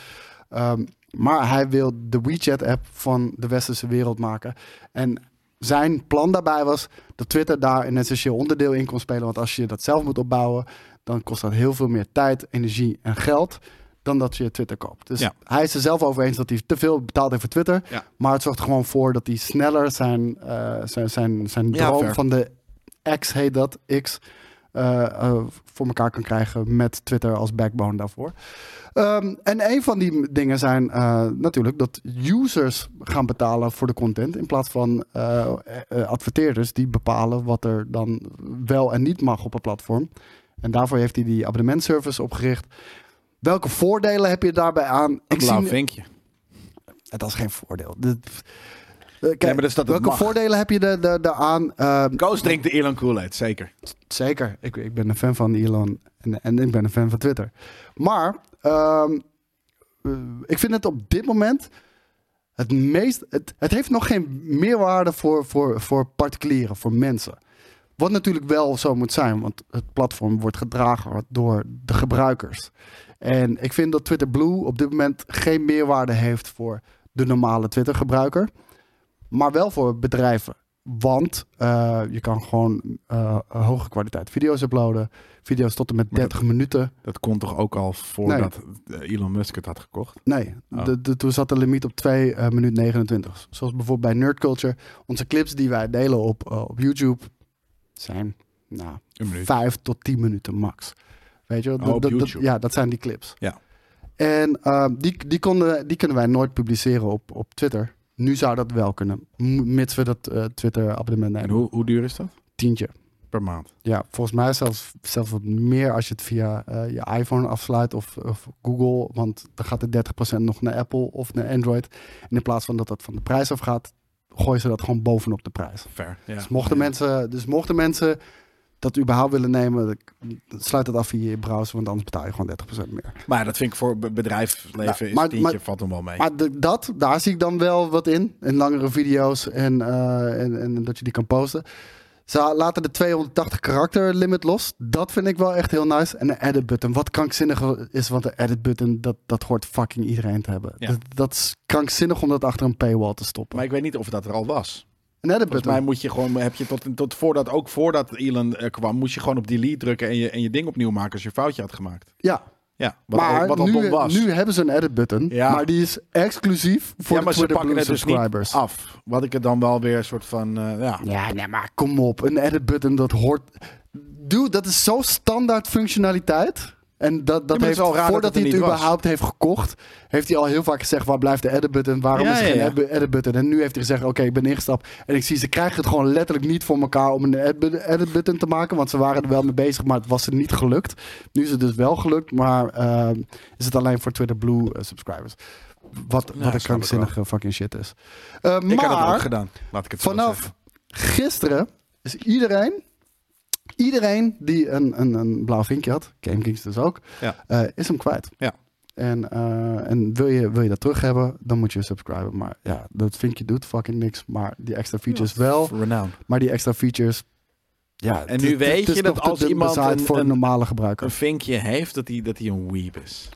B: Ehm, maar hij wil de WeChat-app van de westerse wereld maken. En zijn plan daarbij was dat Twitter daar een essentieel onderdeel in kon spelen. Want als je dat zelf moet opbouwen, dan kost dat heel veel meer tijd, energie en geld dan dat je Twitter koopt. Dus
A: Ja.
B: hij is er zelf over eens dat hij te veel betaald heeft voor Twitter.
A: Ja.
B: Maar het zorgt er gewoon voor dat hij sneller zijn, eh, zijn, zijn, zijn droom van de X, heet dat, X, eh, eh, voor elkaar kan krijgen met Twitter als backbone daarvoor. Ehm, en een van die dingen zijn natuurlijk dat users gaan betalen voor de content in plaats van adverteerders die bepalen wat er dan wel en niet mag op een platform. En daarvoor heeft hij die abonnementservice opgericht. Welke voordelen heb je daarbij aan?
A: Een
B: Ik
A: blauw
B: zie,
A: vinkje.
B: dat is geen voordeel. Eh, kijk,
A: maar dus dat
B: welke
A: mag.
B: voordelen heb je er- er- daaraan? Ehm,
A: Koos drinkt de Elon Kool-Aid, zeker.
B: Zeker. Ik, ik ben een fan van Elon en, en ik ben een fan van Twitter. Maar ehm, eh, ik vind het op dit moment het meest. Het, het heeft nog geen meerwaarde voor, voor, voor particulieren, voor mensen. Wat natuurlijk wel zo moet zijn, want het platform wordt gedragen door de gebruikers. En ik vind dat Twitter Blue op dit moment geen meerwaarde heeft voor de normale Twitter-gebruiker, maar wel voor bedrijven. Want eh, je kan gewoon eh, hoge kwaliteit video's uploaden. Video's tot en met
A: Maar
B: 30 minuten.
A: Dat kon toch ook al voordat Elon Musk het had gekocht?
B: Nee,
A: Oh.
B: de, de, toen zat de limiet op 2 eh minuut 29. Zoals bijvoorbeeld bij Nerd Culture. Onze clips die wij delen op, op YouTube zijn nou,
A: Een minuut.
B: vijf tot tien minuten max. Weet je?
A: Oh,
B: Dat- dat- ja, dat zijn die clips.
A: Ja.
B: En ehm, die, die, konden, die kunnen wij nooit publiceren op, op Twitter. Nu zou dat wel kunnen, mits we dat eh, Twitter-abonnement
A: En
B: nemen.
A: hoe, hoe duur is dat?
B: Tientje.
A: Per maand.
B: Ja, volgens mij zelfs, zelfs wat meer als je het via eh, je iPhone afsluit of, of Google. Want dan gaat de 30% nog naar Apple of naar Android. En in plaats van dat dat van de prijs af gaat, gooien ze dat gewoon bovenop de prijs.
A: Fair. Ja.
B: Dus, mochten
A: Ja.
B: mensen, dus mochten mensen dat überhaupt willen nemen, sluit het af via je browser, want anders betaal je gewoon 30% meer.
A: Maar dat vind ik voor be- bedrijfsleven
B: Ja,
A: is
B: maar-
A: tientje
B: maar-
A: valt hem wel mee.
B: Maar de- dat, daar zie ik dan wel wat in. In langere video's en, eh, en, en dat je die kan posten. Ze laten de 280 karakter limit los. Dat vind ik wel echt heel nice. En de edit button. Wat krankzinnig is, want de edit button, dat, dat hoort fucking iedereen te hebben.
A: Ja.
B: Dat, dat is krankzinnig om dat achter een paywall te stoppen.
A: Maar ik weet niet of dat er al was.
B: Een edit
A: Volgens
B: button.
A: mij moet je gewoon, heb je tot, tot voordat, ook voordat Elon er kwam, moest je gewoon op delete drukken en je, en je ding opnieuw maken als je een foutje had gemaakt.
B: Ja,
A: Ja, wat,
B: maar
A: al, wat al
B: nu,
A: was.
B: nu hebben ze een edit button.
A: Ja.
B: Maar die is exclusief voor
A: ja,
B: de Twitter Blue
A: het dus
B: subscribers.
A: af. Wat ik er dan wel weer een soort van, eh, ja.
B: Ja, nee, maar kom op. Een edit button, dat hoort... Dude, dat is zo standaard functionaliteit. En dat, dat heeft, voordat
A: dat
B: hij
A: het er was.
B: überhaupt heeft gekocht, heeft hij al heel vaak gezegd, waar blijft de edit button? Waarom
A: Ja,
B: is er
A: ja,
B: geen edit- button? En nu heeft hij gezegd, oké, ik ben ingestapt. En ik zie, ze krijgen het gewoon letterlijk niet voor elkaar om een edit button- te maken. Want ze waren er wel mee bezig, maar het was er niet gelukt. Nu is het dus wel gelukt, maar ehm, is het alleen voor Twitter Blue eh, subscribers. Wat, wat een krankzinnige fucking shit is. Eh,
A: Ik had
B: maar-
A: ook gedaan, laat ik het zo
B: Vanaf
A: zeggen.
B: gisteren is iedereen, iedereen die een, een, een blauw vinkje had, GameKings dus ook,
A: Ja.
B: eh, is hem kwijt.
A: Ja.
B: En, eh, en wil, je, wil je dat terug hebben, dan moet je subscriben. Maar ja, dat vinkje doet fucking niks. Maar die extra features wel.
A: Renown.
B: Maar die extra features, ja.
A: En nu weet je dat als iemand een-
B: voor een
A: een-
B: normale
A: Een
B: gebruiker.
A: vinkje heeft dat hij, dat hij een weep is.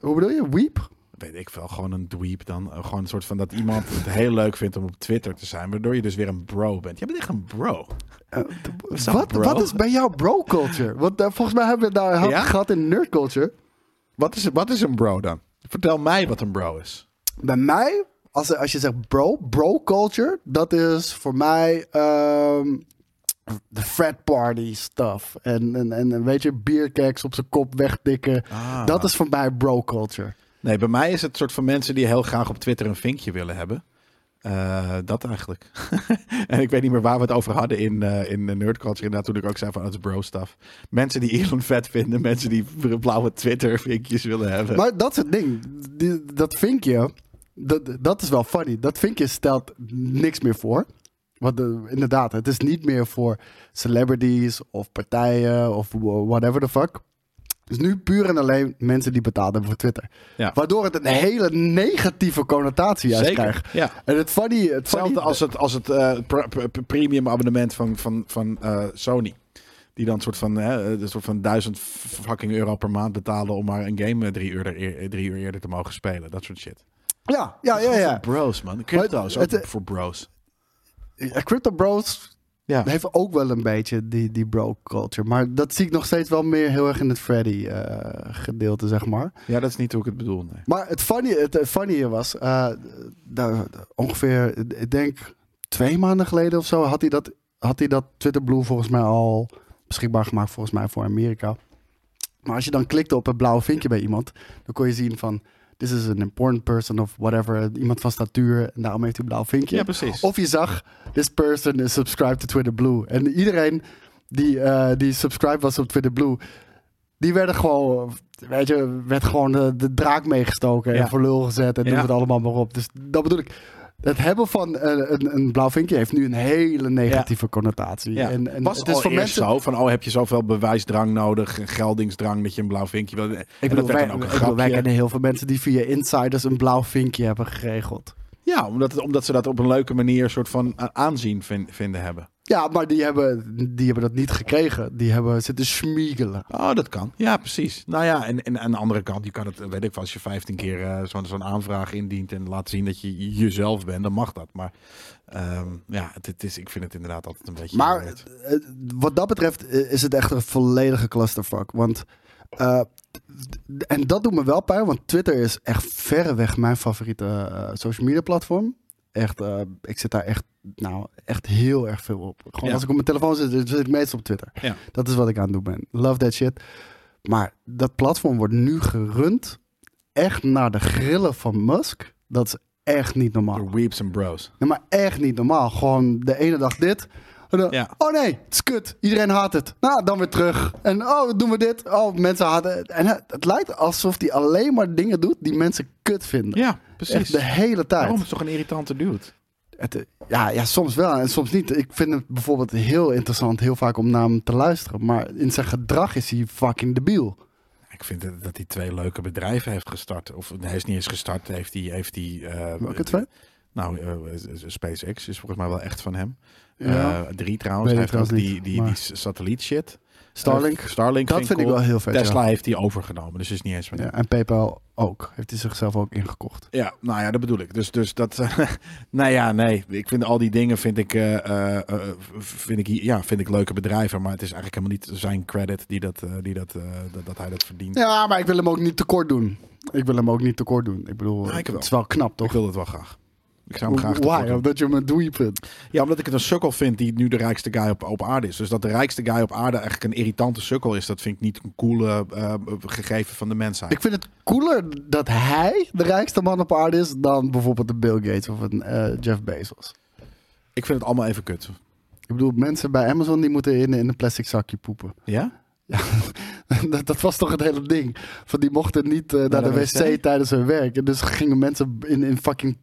B: Hoe bedoel je? Weep?
A: Weet ik veel, gewoon een dweep dan. Eh, Gewoon een soort van dat iemand het heel leuk vindt om op Twitter te zijn. Waardoor je dus weer een bro bent. Je bent echt een bro.
B: Eh, wat,
A: bro?
B: wat is bij jou bro culture? Want eh, volgens mij hebben we het daar had-
A: Ja?
B: gehad in nerd culture.
A: Wat is, wat is een bro dan? Vertel mij wat een bro is.
B: Bij mij, als, als je zegt bro, bro culture, dat is voor mij ehm, de frat party stuff. En, en, en weet je, bierkeks op zijn kop wegtikken.
A: Ah.
B: Dat is voor mij bro culture.
A: Nee, bij mij is het soort van mensen die heel graag op Twitter een vinkje willen hebben. Eh, dat eigenlijk. en ik weet niet meer waar we het over hadden in, eh in Nerd Culture. Inderdaad, toen ik ook zei van, het is bro stuff. Mensen die Elon vet vinden. Mensen die blauwe Twitter vinkjes willen hebben.
B: Maar dat is het ding. Dat vinkje, dat, dat is wel funny. Dat vinkje stelt niks meer voor. Want eh, inderdaad, het is niet meer voor celebrities of partijen of whatever the fuck. Dus nu puur en alleen mensen die betaald hebben voor Twitter.
A: Ja.
B: Waardoor het een hele negatieve connotatie juist
A: Zeker,
B: krijgt.
A: ja.
B: En het funny... Het
A: Hetzelfde
B: funny
A: als het, als het eh, pr- pr- premium abonnement van, van, van eh, Sony. Die dan een soort van, hè, een soort van duizend fucking euro per maand betalen om maar een game eh, drie uur, er- drie uur eerder te mogen spelen. Dat soort shit.
B: ja, ja, ja, ja.
A: Bros, man. Crypto is ook
B: het-
A: voor bros.
B: Crypto Bros
A: Ja.
B: heeft ook wel een beetje die, die bro culture. Maar dat zie ik nog steeds wel meer heel erg in het Freddy eh, gedeelte, zeg maar.
A: ja, dat is niet hoe ik het bedoel. Nee.
B: Maar het funny, het eh, funny hier was, eh, daar, ongeveer, ik denk twee maanden geleden of zo, had hij dat, had hij dat Twitter Blue volgens mij al beschikbaar gemaakt, volgens mij voor Amerika. Maar als je dan klikte op het blauwe vinkje bij iemand, dan kon je zien van, this is an important person of whatever, iemand van statuur, en daarom heeft hij een blauw vinkje.
A: Ja, precies.
B: Of je zag, this person is subscribed to Twitter Blue. En iedereen die, eh, die subscribed was op Twitter Blue, die werden gewoon, weet je, werd gewoon de, de draak meegestoken
A: Ja.
B: en voor lul gezet en
A: Ja.
B: het allemaal maar op. Dus dat bedoel ik. Het hebben van een, een, een blauw vinkje heeft nu een hele negatieve connotatie.
A: Ja.
B: En, en
A: was
B: het is voor mensen.
A: zo van, oh, heb je zoveel bewijsdrang nodig, geldingsdrang, dat je een blauw vinkje wil.
B: Ik bedoel, wij,
A: ook een
B: ik bedoel, wij
A: grapje.
B: kennen heel veel mensen die via insiders een blauw vinkje hebben geregeld.
A: Ja, omdat, het, omdat ze dat op een leuke manier soort van a- aanzien vin- vinden hebben.
B: Ja, maar die hebben, die hebben dat niet gekregen. Die hebben zitten schmiegelen.
A: Oh, dat kan. Ja, precies. Nou ja, en, en aan de andere kant, je kan het, weet ik wel, als je 15 keer eh, zo'n zo'n aanvraag indient en laat zien dat je jezelf bent, dan mag dat. Maar ehm, ja, het, het is, ik vind het inderdaad altijd een beetje...
B: Maar eh, wat dat betreft eh, is het echt een volledige clusterfuck. Want, en dat doet me wel pijn, want Twitter is echt verreweg mijn favoriete social media platform. Echt, eh, ik zit daar echt, nou, echt heel erg veel op. Gewoon
A: Ja.
B: als ik op mijn telefoon zit, zit ik meestal op Twitter.
A: Ja.
B: Dat is wat ik aan het doen ben. Love that shit. Maar dat platform wordt nu gerund echt naar de grillen van Musk. Dat is echt niet normaal.
A: Door weeps en bros.
B: Nee, maar echt niet normaal. Gewoon de ene dag dit. En dan,
A: Ja.
B: Oh nee, het is kut. Iedereen haat het. Nou, dan weer terug. En oh, doen we dit. Oh, mensen haten het. En het, het lijkt alsof hij alleen maar dingen doet die mensen kut vinden.
A: Ja, precies.
B: Echt de hele tijd.
A: Daarom is het toch een irritante dude.
B: Het, eh, ja, ja, soms wel en soms niet. Ik vind het bijvoorbeeld heel interessant, heel vaak om naar hem te luisteren. Maar in zijn gedrag is hij fucking debiel.
A: Ik vind dat dat hij twee leuke bedrijven heeft gestart. Of hij is niet eens gestart. Heeft hij, heeft hij, eh,
B: Welke twee?
A: Nou, eh, SpaceX is volgens mij wel echt van hem.
B: Ja.
A: Eh, drie trouwens. Hij
B: ik
A: heeft ook die,
B: niet,
A: die,
B: maar-
A: die satelliet shit.
B: Starlink.
A: Eh, Starlink
B: dat vind ik wel heel vet.
A: Tesla
B: ja.
A: heeft hij overgenomen. Dus is niet eens van.
B: Ja, en PayPal ook. Heeft hij zichzelf ook ingekocht.
A: Ja, nou ja, dat bedoel ik. Dus, dus dat. nou ja, nee. Ik vind al die dingen vind ik, eh, eh, eh, vind ik, ja, vind ik leuke bedrijven. Maar het is eigenlijk helemaal niet zijn credit die dat, eh, die dat, eh, dat, dat hij dat verdient.
B: Ja, maar ik wil hem ook niet tekort doen. Ik wil hem ook niet tekort doen. Ik bedoel,
A: ik wel.
B: het is wel knap,
A: Ik
B: toch?
A: wil het wel graag. Ik zou hem graag
B: Why? Omdat je hem een doei vindt.
A: Ja, omdat ik het een sukkel vind die nu de rijkste guy op, op aarde is. Dus dat de rijkste guy op aarde eigenlijk een irritante sukkel is, dat vind ik niet een coole eh, gegeven van de mensheid.
B: Ik vind het cooler dat hij de rijkste man op aarde is dan bijvoorbeeld een Bill Gates of een eh, Jeff Bezos.
A: Ik vind het allemaal even kut.
B: Ik bedoel, mensen bij Amazon die moeten in, in een plastic zakje poepen.
A: Ja?
B: dat, dat was toch het hele ding. Van die mochten niet eh, naar,
A: Naar
B: de,
A: de
B: wc,
A: wc?
B: tijdens hun werk. En dus gingen mensen in, in fucking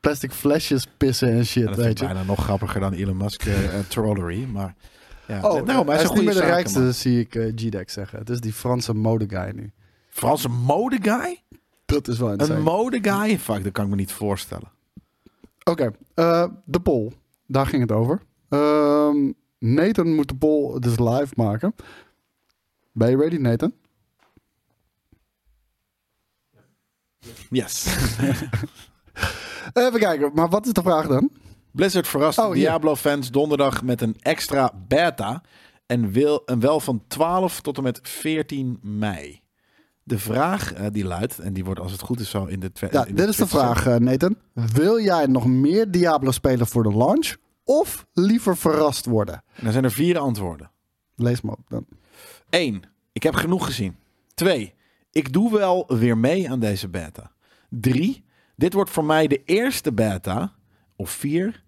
B: plastic flesjes pissen en shit,
A: dat
B: weet je.
A: bijna nog grappiger dan Elon Musk eh, eh, trollery. Maar ja,
B: Oh,
A: nou, maar
B: hij is
A: een
B: niet meer de rijkste, zie ik eh G-Dex zeggen. Het is die Franse modeguy nu.
A: Franse mode guy?
B: Dat is wel
A: Een
B: insane.
A: mode guy? Fuck, dat kan ik me niet voorstellen.
B: Oké, eh, de poll. Daar ging het over. Ehm, Nathan moet de poll dus live maken. Ben je ready, Nathan?
A: Yes.
B: Even kijken, maar wat is de vraag dan?
A: Blizzard verrast
B: Oh.
A: Diablo-fans donderdag met een extra beta. En, wil, en wel van 12 tot en met 14 mei. De vraag eh, die luidt, en die wordt als het goed is zo in de tweede.
B: Ja, dit is de vraag, eh, Nathan. Wil jij nog meer Diablo spelen voor de launch? Of liever verrast worden?
A: En dan zijn er vier antwoorden.
B: Lees maar op dan.
A: 1. Ik heb genoeg gezien. 2. Ik doe wel weer mee aan deze beta. 3. Dit wordt voor mij de eerste beta. Of 4.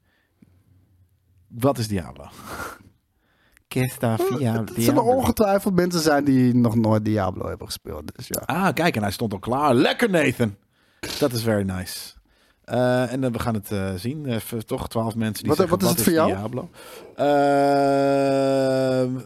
A: Wat is Diablo? Kesta via
B: Het zullen ongetwijfeld mensen zijn die nog nooit Diablo hebben gespeeld. Dus ja.
A: Ah, kijk, en hij stond al klaar. Lekker, Nathan. Dat is very nice. Eh, en dan we gaan het eh, zien. Eh, v- toch twaalf mensen die
B: Wat-
A: zeggen,
B: wat is het voor jou?
A: Diablo? Ehm,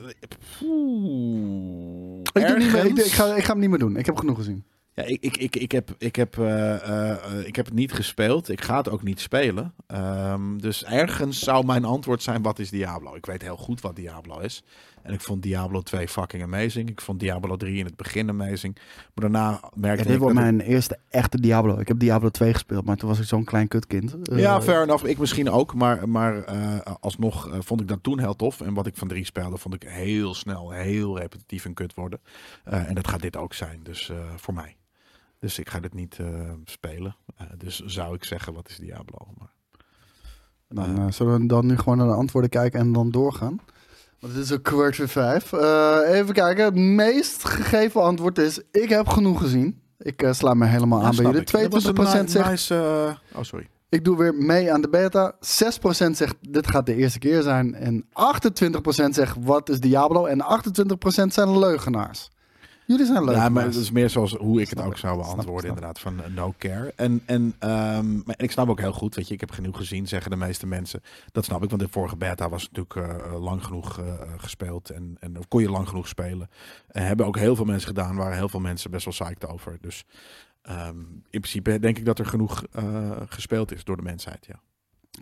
B: Ik, doe niet meer, ik,
A: ergens-
B: ik, ga, ik ga hem niet meer doen. Ik heb genoeg gezien.
A: Ja, ik, ik, ik, ik, heb, ik, heb, eh, eh, ik heb het niet gespeeld. Ik ga het ook niet spelen. Ehm, dus ergens zou mijn antwoord zijn: wat is Diablo? Ik weet heel goed wat Diablo is. En ik vond Diablo 2 fucking amazing. Ik vond Diablo 3 in het begin amazing. Maar daarna merkte
B: dit
A: ik
B: wordt
A: dat het-
B: mijn eerste echte Diablo. Ik heb Diablo 2 gespeeld, maar toen was ik zo'n klein kutkind. Eh,
A: Ja, fair enough. Ik misschien ook. Maar, maar eh, alsnog vond ik dat toen heel tof. En wat ik van 3 speelde, vond ik heel snel, heel repetitief en kut worden. En dat gaat dit ook zijn. Dus voor mij. Dus ik ga dit niet eh, spelen. Eh, dus zou ik zeggen, wat is Diablo? Maar,
B: Dan eh, zullen we dan nu gewoon naar de antwoorden kijken en dan doorgaan. Want het is ook kwart voor vijf. Even kijken. Het meest gegeven antwoord is: Ik heb genoeg gezien. Ik sla me helemaal aan bij jullie.
A: ik. Dat was een
B: 22%
A: ni-
B: zegt:
A: nice, oh, sorry.
B: Ik doe weer mee aan de beta. 6% zegt: Dit gaat de eerste keer zijn. En 28% zegt: Wat is Diablo? En 28% zijn leugenaars. Jullie zijn
A: Ja,
B: leugenaars.
A: maar het is meer zoals hoe ik het ook zou beantwoorden, inderdaad, van eh, no care. En, en, maar, en ik snap ook heel goed, weet je, ik heb genoeg gezien, zeggen de meeste mensen. Dat snap ik, want de vorige beta was natuurlijk eh, eh, lang genoeg gespeeld en, en of kon je lang genoeg spelen. En hebben ook heel veel mensen gedaan, waren heel veel mensen best wel psyched over. Dus ehm, in principe denk ik dat er genoeg gespeeld is door de mensheid, ja.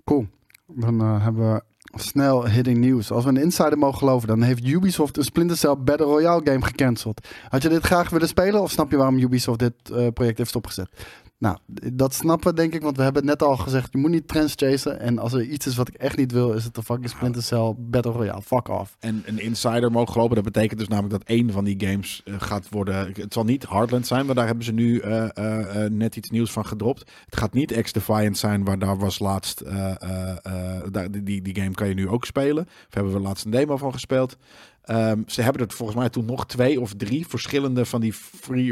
B: Cool. Dan hebben we snel hitting news. Als we een insider mogen geloven, dan heeft Ubisoft een Splinter Cell Battle Royale game gecanceld. Had je dit graag willen spelen of snap je waarom Ubisoft dit eh, project heeft stopgezet? Nou, dat snappen we denk ik, want we hebben het net al gezegd, je moet niet trends chasen. En als er iets is wat ik echt niet wil, is het de fucking Splinter Cell Battle Royale. Fuck off.
A: En een insider mogen gelopen, dat betekent dus namelijk dat één van die games uh, gaat worden... Het zal niet Heartland zijn, maar daar hebben ze nu uh, uh, net iets nieuws van gedropt. Het gaat niet X-Defiant zijn, waar daar was laatst... Daar, die, die game kan je nu ook spelen. Of hebben we laatst een demo van gespeeld. Um, ze hebben er volgens mij toen nog twee of drie verschillende van die free-to-play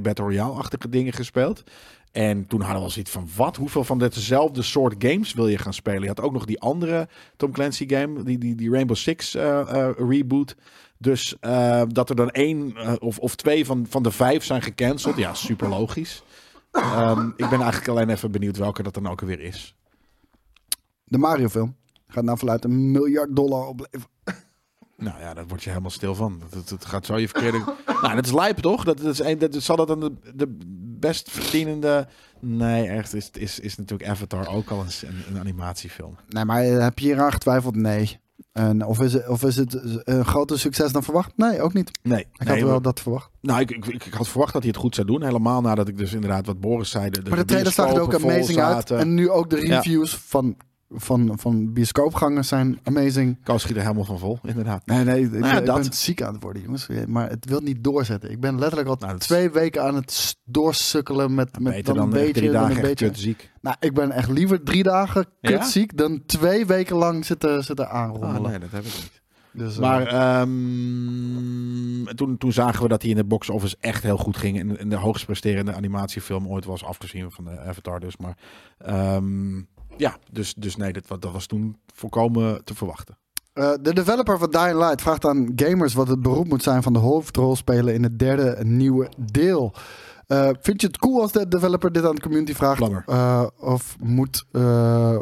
A: Battle Royale-achtige dingen gespeeld. En toen hadden we zoiets van, wat? Hoeveel van dezelfde soort games wil je gaan spelen? Je had ook nog die andere Tom Clancy game, die, die, die Rainbow Six reboot. Dus dat er dan één of, of twee van, van de vijf zijn gecanceld. Ja, super logisch. Um, ik ben eigenlijk alleen even benieuwd welke dat dan ook weer is.
B: De Mario film gaat nou vanuit een miljard dollar opleveren.
A: Nou ja, daar word je helemaal stil van. Dat, dat, gaat zo je verkeerde... nou, dat is lijp toch? Dat, dat, is een, dat zal dat dan de, de best verdienende... Nee, echt is, is, is natuurlijk Avatar ook al een, een animatiefilm.
B: Nee, maar heb je hier aan getwijfeld? Nee. En of, is het, of is het een groter succes dan verwacht? Nee, ook niet.
A: Nee.
B: Ik
A: nee,
B: had wel dat verwacht.
A: Nou, ik, ik, ik, had verwacht dat hij het goed zou doen. Helemaal nadat ik dus inderdaad wat Boris zei. De,
B: maar de trailer zag er ook amazing uit. En nu ook de reviews ja. van van, van bioscoopgangers zijn amazing.
A: Kan schiet er helemaal van vol, inderdaad.
B: Nee, nee, nou ja, ik, dat. ben ziek aan het worden, jongens. Maar het wil niet doorzetten. Ik ben letterlijk al nou, twee weken aan het doorsukkelen met, nou, met dan, een beetje,
A: drie dagen
B: een beetje
A: ziek.
B: Nou, ik ben echt liever drie dagen kutziek ja? dan twee weken lang zitten, zitten aanrommelen.
A: Oh, nee, dat heb ik niet. Dus, maar um, toen, toen zagen we dat hij in de box office echt heel goed ging. En, en de hoogst presterende animatiefilm ooit was afgezien van de Avatar dus. Maar um, ja, dus, dus nee, dat, dat was toen volkomen te verwachten.
B: Uh, de developer van Dying Light vraagt aan gamers wat het beroep moet zijn van de hoofdrolspeler in het derde nieuwe deel. Uh, vind je het cool als de developer dit aan de community vraagt? Uh, of, moet,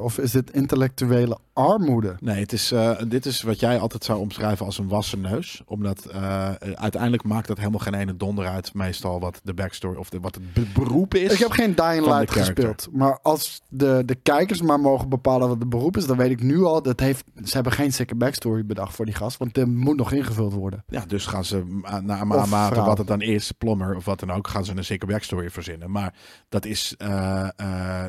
B: of is dit intellectuele armoede?
A: Nee, het is, uh, dit is wat jij altijd zou omschrijven als een wassen neus. Omdat uh, uiteindelijk maakt dat helemaal geen ene donder uit. Meestal wat de backstory of de, wat het beroep is.
B: Ik heb geen Dying Light gespeeld. Maar als de, de kijkers maar mogen bepalen wat het beroep is, dan weet ik nu al dat heeft, ze hebben geen sikke backstory bedacht voor die gast. Want er moet nog ingevuld worden.
A: Ja, dus gaan ze naar mate wat het dan is, plommer of wat dan ook, gaan ze een sikke backstory verzinnen. Maar dat is. Uh, ja,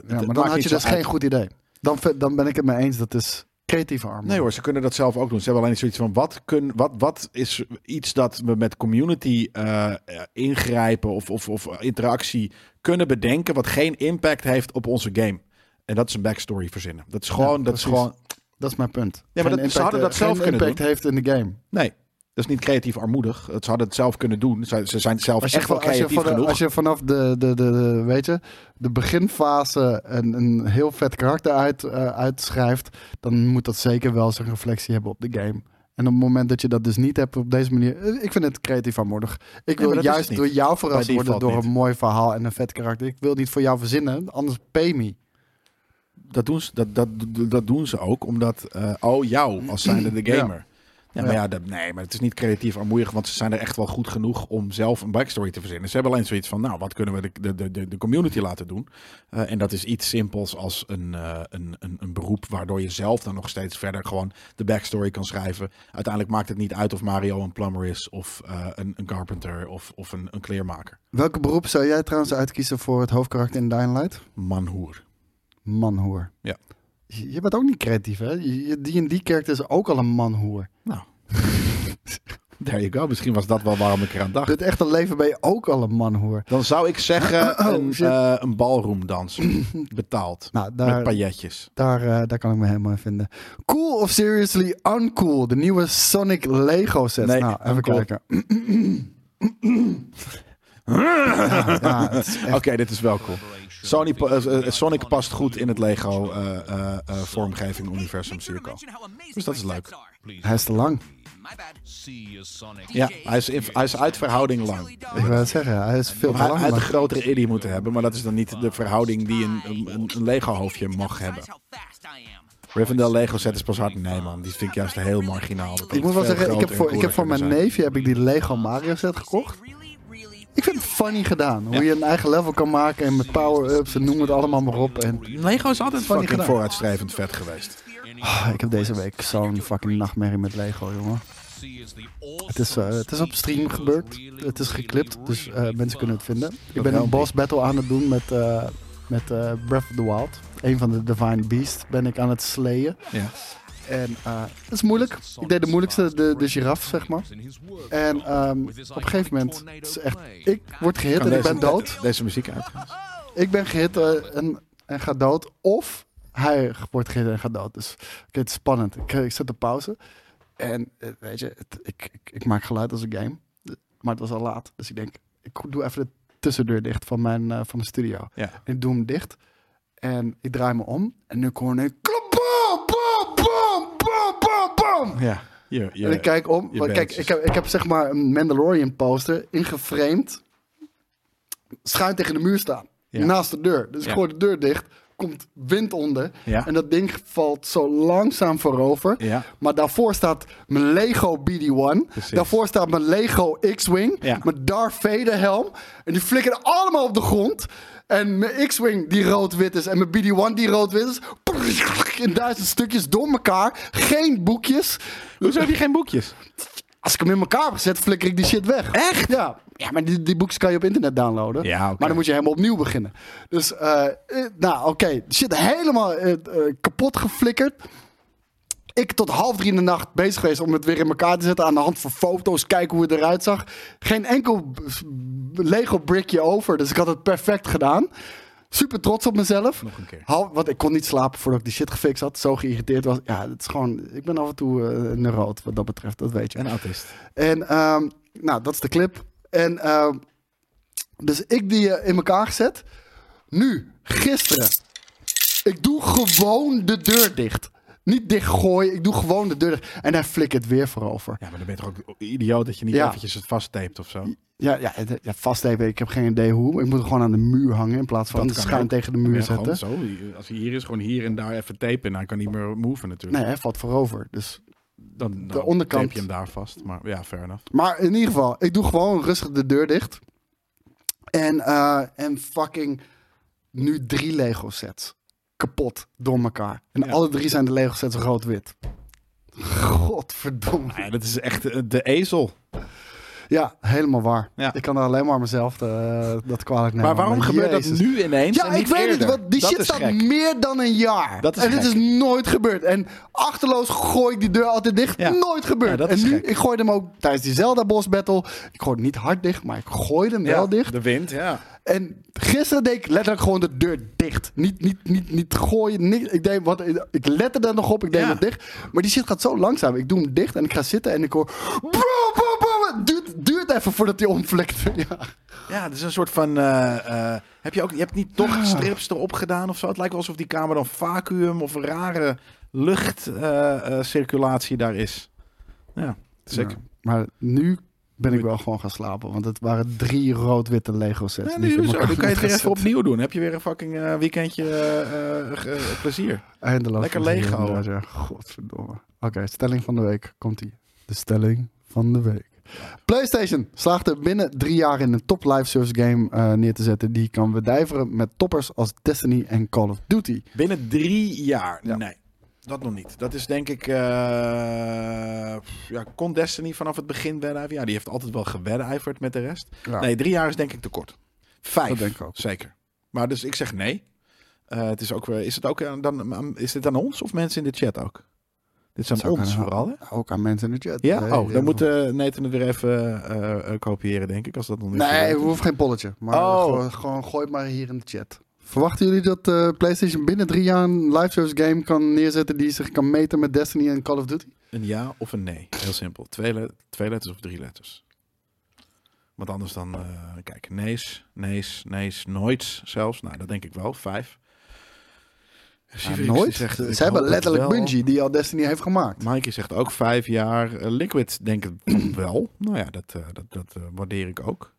B: maar dan had je dus uit. geen goed idee. Dan, dan ben ik het mee eens. Dat is creatieve armoede.
A: Nee hoor, ze kunnen dat zelf ook doen. Ze hebben alleen zoiets van, wat, kun, wat, wat is iets dat we met community uh, ingrijpen of, of, of interactie kunnen bedenken... wat geen impact heeft op onze game. En dat is een backstory verzinnen. Dat is gewoon... Ja, dat, is gewoon
B: dat is mijn punt.
A: Ja, maar dat, impact, ze hadden dat zelf kunnen
B: impact heeft in de game.
A: Nee, dat is niet creatief armoedig. Ze hadden het zelf kunnen doen. Ze, zijn zelf echt wel creatief
B: als je,
A: genoeg.
B: Als je vanaf de, de, de, de, weet je, de beginfase een, een heel vet karakter uit, uh, uitschrijft, dan moet dat zeker wel zijn reflectie hebben op de game. En op het moment dat je dat dus niet hebt op deze manier, eh, ik vind het creatief armoedig. Ik wil juist door jou verrast worden door niet. een mooi verhaal en een vet karakter. Ik wil niet voor jou verzinnen, anders pay me.
A: Dat doen ze, dat, dat, dat doen ze ook, omdat, uh, oh jou als zijnde de gamer. Ja. Ja, maar ja, dat, nee, maar het is niet creatief armoedig, want ze zijn er echt wel goed genoeg om zelf een backstory te verzinnen. Ze hebben alleen zoiets van, nou, wat kunnen we de, de, de, de community laten doen? Uh, en dat is iets simpels als een, uh, een, een, een beroep waardoor je zelf dan nog steeds verder gewoon de backstory kan schrijven. Uiteindelijk maakt het niet uit of Mario een plumber is of uh, een, een carpenter of, of een, een kleermaker.
B: Welke beroep zou jij trouwens uitkiezen voor het hoofdkarakter in Dying Light?
A: Manhoer.
B: Manhoer.
A: Ja.
B: Je bent ook niet creatief, hè? Die die karakter is ook al een manhoer.
A: Nou. There you go. Misschien was dat wel waarom ik eraan dacht.
B: Het echte leven ben je ook al een manhoer.
A: Dan zou ik zeggen oh, een, uh, een ballroomdans. Betaald. Nou, daar, met pailletjes.
B: Daar, uh, daar kan ik me helemaal in vinden. Cool of seriously uncool? De nieuwe Sonic Lego set.
A: Nee,
B: nou, even
A: uncool.
B: kijken.
A: ja, Oké, okay, dit is wel cool. Sony, uh, Sonic past goed in het Lego uh, uh, vormgeving universum cirkel. Dus dat is leuk.
B: Hij is te lang.
A: Ja, hij is, hij is uit verhouding lang.
B: Ik wil het zeggen, hij is veel te lang.
A: Hij had een grotere idee moeten hebben, maar dat is dan niet de verhouding die een, een, een Lego-hoofdje mag hebben. Rivendell Lego set is pas hard. Nee man, die vind ik juist heel marginaal.
B: Ik moet wel zeggen, ik heb voor, ik heb voor mijn neefje heb ik die Lego Mario set gekocht. Ik vind het funny gedaan. Hoe je een eigen level kan maken en met power-ups en noem het allemaal maar op. En
A: Lego is altijd funny vooruitstrevend vet geweest.
B: Oh, ik heb deze week zo'n fucking nachtmerrie met Lego, jongen. Het is, uh, het is op stream gebeurd. Het is geklipt, dus uh, mensen kunnen het vinden. Ik ben een boss battle aan het doen met, uh, met Breath of the Wild. Een van de Divine Beast ben ik aan het slayen. Ja. En het is moeilijk. Ik deed de moeilijkste, de, de giraf, zeg maar. En um, op een gegeven moment, is echt, ik word gehit en ik ben dood.
A: Deze muziek uit.
B: Ik ben gehit en, en ga dood. Of hij wordt gehit en gaat dood. Dus het is spannend. Ik, ik zet de pauze. En eh, weet je, het, ik, ik, ik, maak geluid als een game. Maar het was al laat. Dus ik denk, ik doe even de tussendeur dicht van mijn, uh, van mijn studio. Ja. En ik doe hem dicht. En ik draai me om. En nu hoor ik... Bam, bam. Ja. Je, je, en ik kijk om. Kijk, ik heb, ik heb zeg maar een Mandalorian poster ingeframed. Schuin tegen de muur staan. Naast de deur. Dus ik gooi de deur dicht komt wind onder. En dat ding valt zo langzaam voorover. Ja. Maar daarvoor staat mijn Lego BD-1. Daarvoor staat mijn Lego X-Wing. Ja. Mijn Darth Vader helm. En die flikkeren allemaal op de grond. En mijn X-Wing die rood-wit is. En mijn BD-1 die rood-wit is. In duizend stukjes door elkaar. Geen boekjes.
A: Hoezo heb je geen boekjes?
B: Als ik hem in elkaar gezet, flikker ik die shit weg.
A: Echt?
B: Ja. Ja, maar die, die boekjes kan je op internet downloaden. Ja, Maar dan moet je helemaal opnieuw beginnen. Dus, uh, nou oké. Okay. Shit helemaal uh, kapot geflikkerd. Ik tot half drie in de nacht bezig geweest om het weer in elkaar te zetten. Aan de hand van foto's, kijken hoe het eruit zag. Geen enkel Lego brickje over. Dus ik had het perfect gedaan. Super trots op mezelf. Nog een keer. want ik kon niet slapen voordat ik die shit gefixt had. Zo geïrriteerd was. Ja, het is gewoon. Ik ben af en toe uh, een neurot wat dat betreft. Dat weet je.
A: En autist.
B: En um, nou, dat is de clip. En uh, dus ik die uh, in elkaar gezet. Nu, gisteren. Ik doe gewoon de deur dicht. Niet dichtgooien, ik doe gewoon de deur dicht. En hij flikkert weer voorover.
A: Ja, maar dan ben je toch ook idioot dat je niet eventjes het vasttapet of zo?
B: Ja, ja, ja ik heb geen idee hoe. Ik moet het gewoon aan de muur hangen in plaats van schuin tegen de muur zetten.
A: Zo. Als hij hier is, gewoon hier en daar even tapen. En dan kan hij niet meer move natuurlijk.
B: Nee, hij valt voorover. Dus
A: dan, de onderkant. je hem daar vast. Maar ja, fair enough.
B: Maar in ieder geval, ik doe gewoon rustig de deur dicht. En, uh, en fucking nu drie Lego sets. Kapot door elkaar. En alle drie zijn de Lego sets rood-wit. Godverdomme.
A: Ja, dat is echt de ezel.
B: Ja, helemaal waar. Ik kan er alleen maar mezelf uh, dat kwalijk nemen.
A: Maar waarom gebeurt dat nu ineens?
B: Ja, ik weet het. Want die dat shit staat meer dan een jaar. Dat is en dit is nooit gebeurd. En achterloos gooi ik die deur altijd dicht. Nooit gebeurd. en nu, gek. ik gooi hem ook tijdens die Zelda Boss Battle. Ik gooi hem niet hard dicht, maar ik gooi hem wel dicht.
A: De wind, ja.
B: En gisteren deed ik letterlijk gewoon de deur dicht. Niet, niet, niet, niet gooien. Niet, ik, deed wat, ik lette er nog op. Ik deed het dicht. Maar die shit gaat zo langzaam. Ik doe hem dicht en ik ga zitten en ik hoor. Even voordat hij omflikt. ja.
A: ja, het is een soort van. Uh, heb je ook. Je hebt niet toch ah. strips erop gedaan of zo? Het lijkt wel alsof die kamer dan vacuüm of een rare luchtcirculatie daar is. Ja, zeker.
B: maar nu ben ik wel gewoon gaan slapen. Want het waren drie rood-witte Lego sets. Ja, nu
A: zo, dan kan je het weer even opnieuw doen. Heb je weer een fucking uh, weekendje uh, uh, plezier.
B: Eindeloos.
A: Lekker Lego.
B: Ja. Godverdomme. Oké, stelling van de week. Komt-ie. De stelling van de week. PlayStation slaagde binnen drie jaar in een top live service game neer te zetten. Die kan wedijveren met toppers als Destiny en Call of Duty.
A: Binnen drie jaar? Nee. Dat nog niet. Dat is denk ik. Uh, ja, kon Destiny vanaf het begin wedijveren? Ja, die heeft altijd wel gewedijverd met de rest. Nee, drie jaar is denk ik te kort. Vijf. Dat denk ik ook. Zeker. Maar dus ik zeg nee. Uh, het is, ook, is het ook eh, dan, is dit aan ons of mensen in de chat ook? Dit zijn ons vooral, hè?
B: Ook aan mensen in de chat.
A: Ja? oh, dan moet uh, Nathan het weer even kopiëren, denk ik. Als dat nog niet
B: nee, we hoeven geen polletje. Maar oh. gewoon, gewoon gooi het maar hier in de chat. Verwachten jullie dat uh, PlayStation binnen drie jaar een live service game kan neerzetten die zich kan meten met Destiny en Call of Duty?
A: Een ja of een nee. Heel simpel. Twee, twee letters of drie letters. Want anders dan, uh, kijk, nees, nees, nees, nooit zelfs. Nou, dat denk ik wel. Vijf.
B: Ja, nooit? Zegt, Ze hebben letterlijk Bungie die al Destiny heeft gemaakt.
A: Mikey zegt ook vijf jaar. Uh, Liquid denk ik wel. Nou ja, dat, dat, dat waardeer ik ook.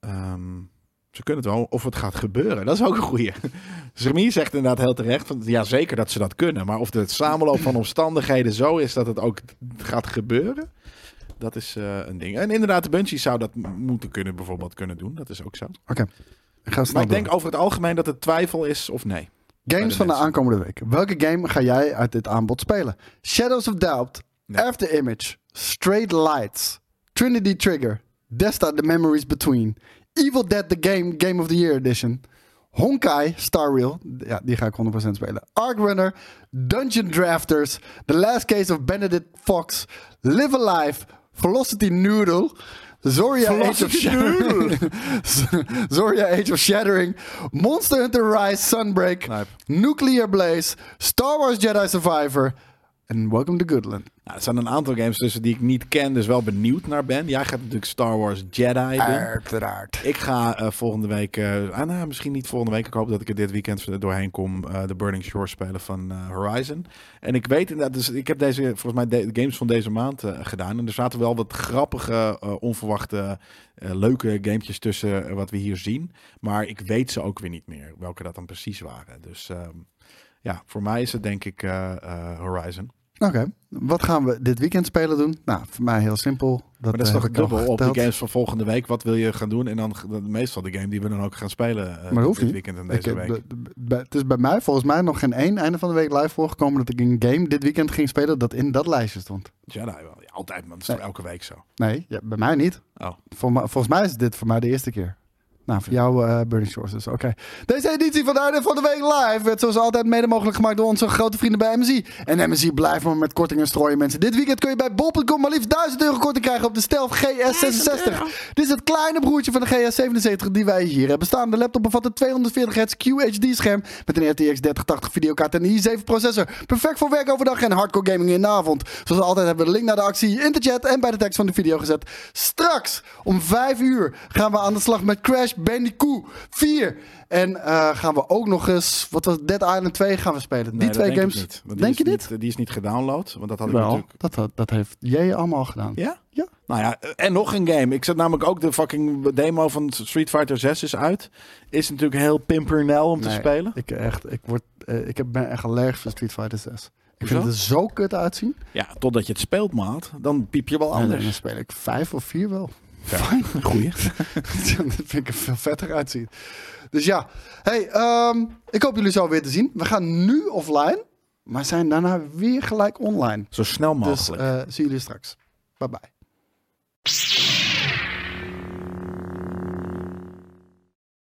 A: Um, ze kunnen het wel, of het gaat gebeuren. Dat is ook een goeie. Zermie zegt inderdaad heel terecht, van, ja zeker dat ze dat kunnen. Maar of de samenloop van omstandigheden zo is dat het ook gaat gebeuren, dat is een ding. En inderdaad, de Bungie zou dat moeten kunnen, bijvoorbeeld kunnen doen. Dat is ook zo.
B: Oké.
A: Okay. Maar ik denk over het algemeen dat het twijfel is of nee.
B: Games van de aankomende week. Welke game ga jij uit dit aanbod spelen? Shadows of Doubt, After Image, Straight Lights, Trinity Trigger, Desta The Memories Between, Evil Dead The Game, Game of the Year Edition, Honkai Star Wheel, ja, die ga ik 100% spelen. Ark Runner, Dungeon Drafters, The Last Case of Benedict Fox, Live Alive, Velocity Noodle, Zoria Age of Shattering, Zoria Age of Shattering, Monster Hunter Rise Sunbreak,
A: Lijp.
B: Nuclear Blaze, Star Wars Jedi Survivor en Welcome to Goodland.
A: Nou, er zijn een aantal games tussen die ik niet ken, dus wel benieuwd naar ben. Jij gaat natuurlijk Star Wars Jedi doen.
B: Uiteraard.
A: Ik ga eh, volgende week, eh, ah, nou, misschien niet volgende week. Ik hoop dat ik er dit weekend doorheen kom. eh, de Burning Shore spelen van Horizon. En ik weet inderdaad, dus ik heb deze, volgens mij de, games van deze maand gedaan. En er zaten wel wat grappige, onverwachte, leuke gamepjes tussen wat we hier zien. Maar ik weet ze ook weer niet meer, welke dat dan precies waren. Dus ehm, ja, voor mij is het denk ik Horizon.
B: Oké, wat gaan we dit weekend spelen doen? Nou, voor mij heel simpel. Dat,
A: Maar dat is
B: eh,
A: toch
B: al
A: dubbel op de games van volgende week. Wat wil je gaan doen? En dan meestal de game die we dan ook gaan spelen eh,
B: Maar dat hoeft
A: dit weekend en deze week.
B: het is bij mij volgens mij nog geen één einde van de week live voorgekomen dat ik een game dit weekend ging spelen dat in dat lijstje stond.
A: Jedi wel. Ja, altijd man. Dat is elke week zo.
B: Nee, ja, bij mij niet.
A: Oh.
B: Volgens mij is dit voor mij de eerste keer. Nou, voor jou eh Burning Shores dus. Oké. Deze editie van de Einde van de Week Live werd zoals altijd mede mogelijk gemaakt door onze grote vrienden bij MSI. En MSI blijft maar met kortingen strooien, mensen. Dit weekend kun je bij bol.com maar liefst 1000 euro korting krijgen op de Stealth GS66. Dit is het kleine broertje van de GS77 die wij hier hebben staan. De laptop bevat een 240 Hz QHD-scherm met een RTX 3080 videokaart en een i7 processor. Perfect voor werk overdag en hardcore gaming in de avond. Zoals altijd hebben we de link naar de actie in de chat en bij de tekst van de video gezet. Straks om 5 uur gaan we aan de slag met Crash Bandicoot 4. En eh, gaan we ook nog eens, wat was Dead Island 2 gaan we spelen.
A: Nee,
B: die twee
A: denk ik
B: games.
A: niet. Die
B: Denk
A: is
B: je dit?
A: niet- die is niet gedownload. Want dat had ik
B: Wel,
A: natuurlijk...
B: dat, dat, dat heeft jij allemaal gedaan.
A: Ja?
B: Ja.
A: Nou ja, en nog een game. Ik zet namelijk ook de fucking demo van Street Fighter 6 is uit. Is natuurlijk heel pimpernel om te
B: Nee,
A: spelen.
B: Ik, echt, ik, word, eh, ik heb- ben echt allergisch voor Street Fighter 6. Ik vind het er zo kut uitzien.
A: Ja, totdat je het speelt, maat. Dan piep je wel
B: En
A: anders.
B: dan speel ik vijf of vier wel.
A: Ja.
B: Fijn.
A: Goeie.
B: dat vind ik er veel vetter uitzien. Dus ja, hey, ehm, ik hoop jullie zo weer te zien. We gaan nu offline, maar zijn daarna weer gelijk online.
A: Zo snel
B: Dus
A: mogelijk.
B: eh zie jullie straks. Bye bye.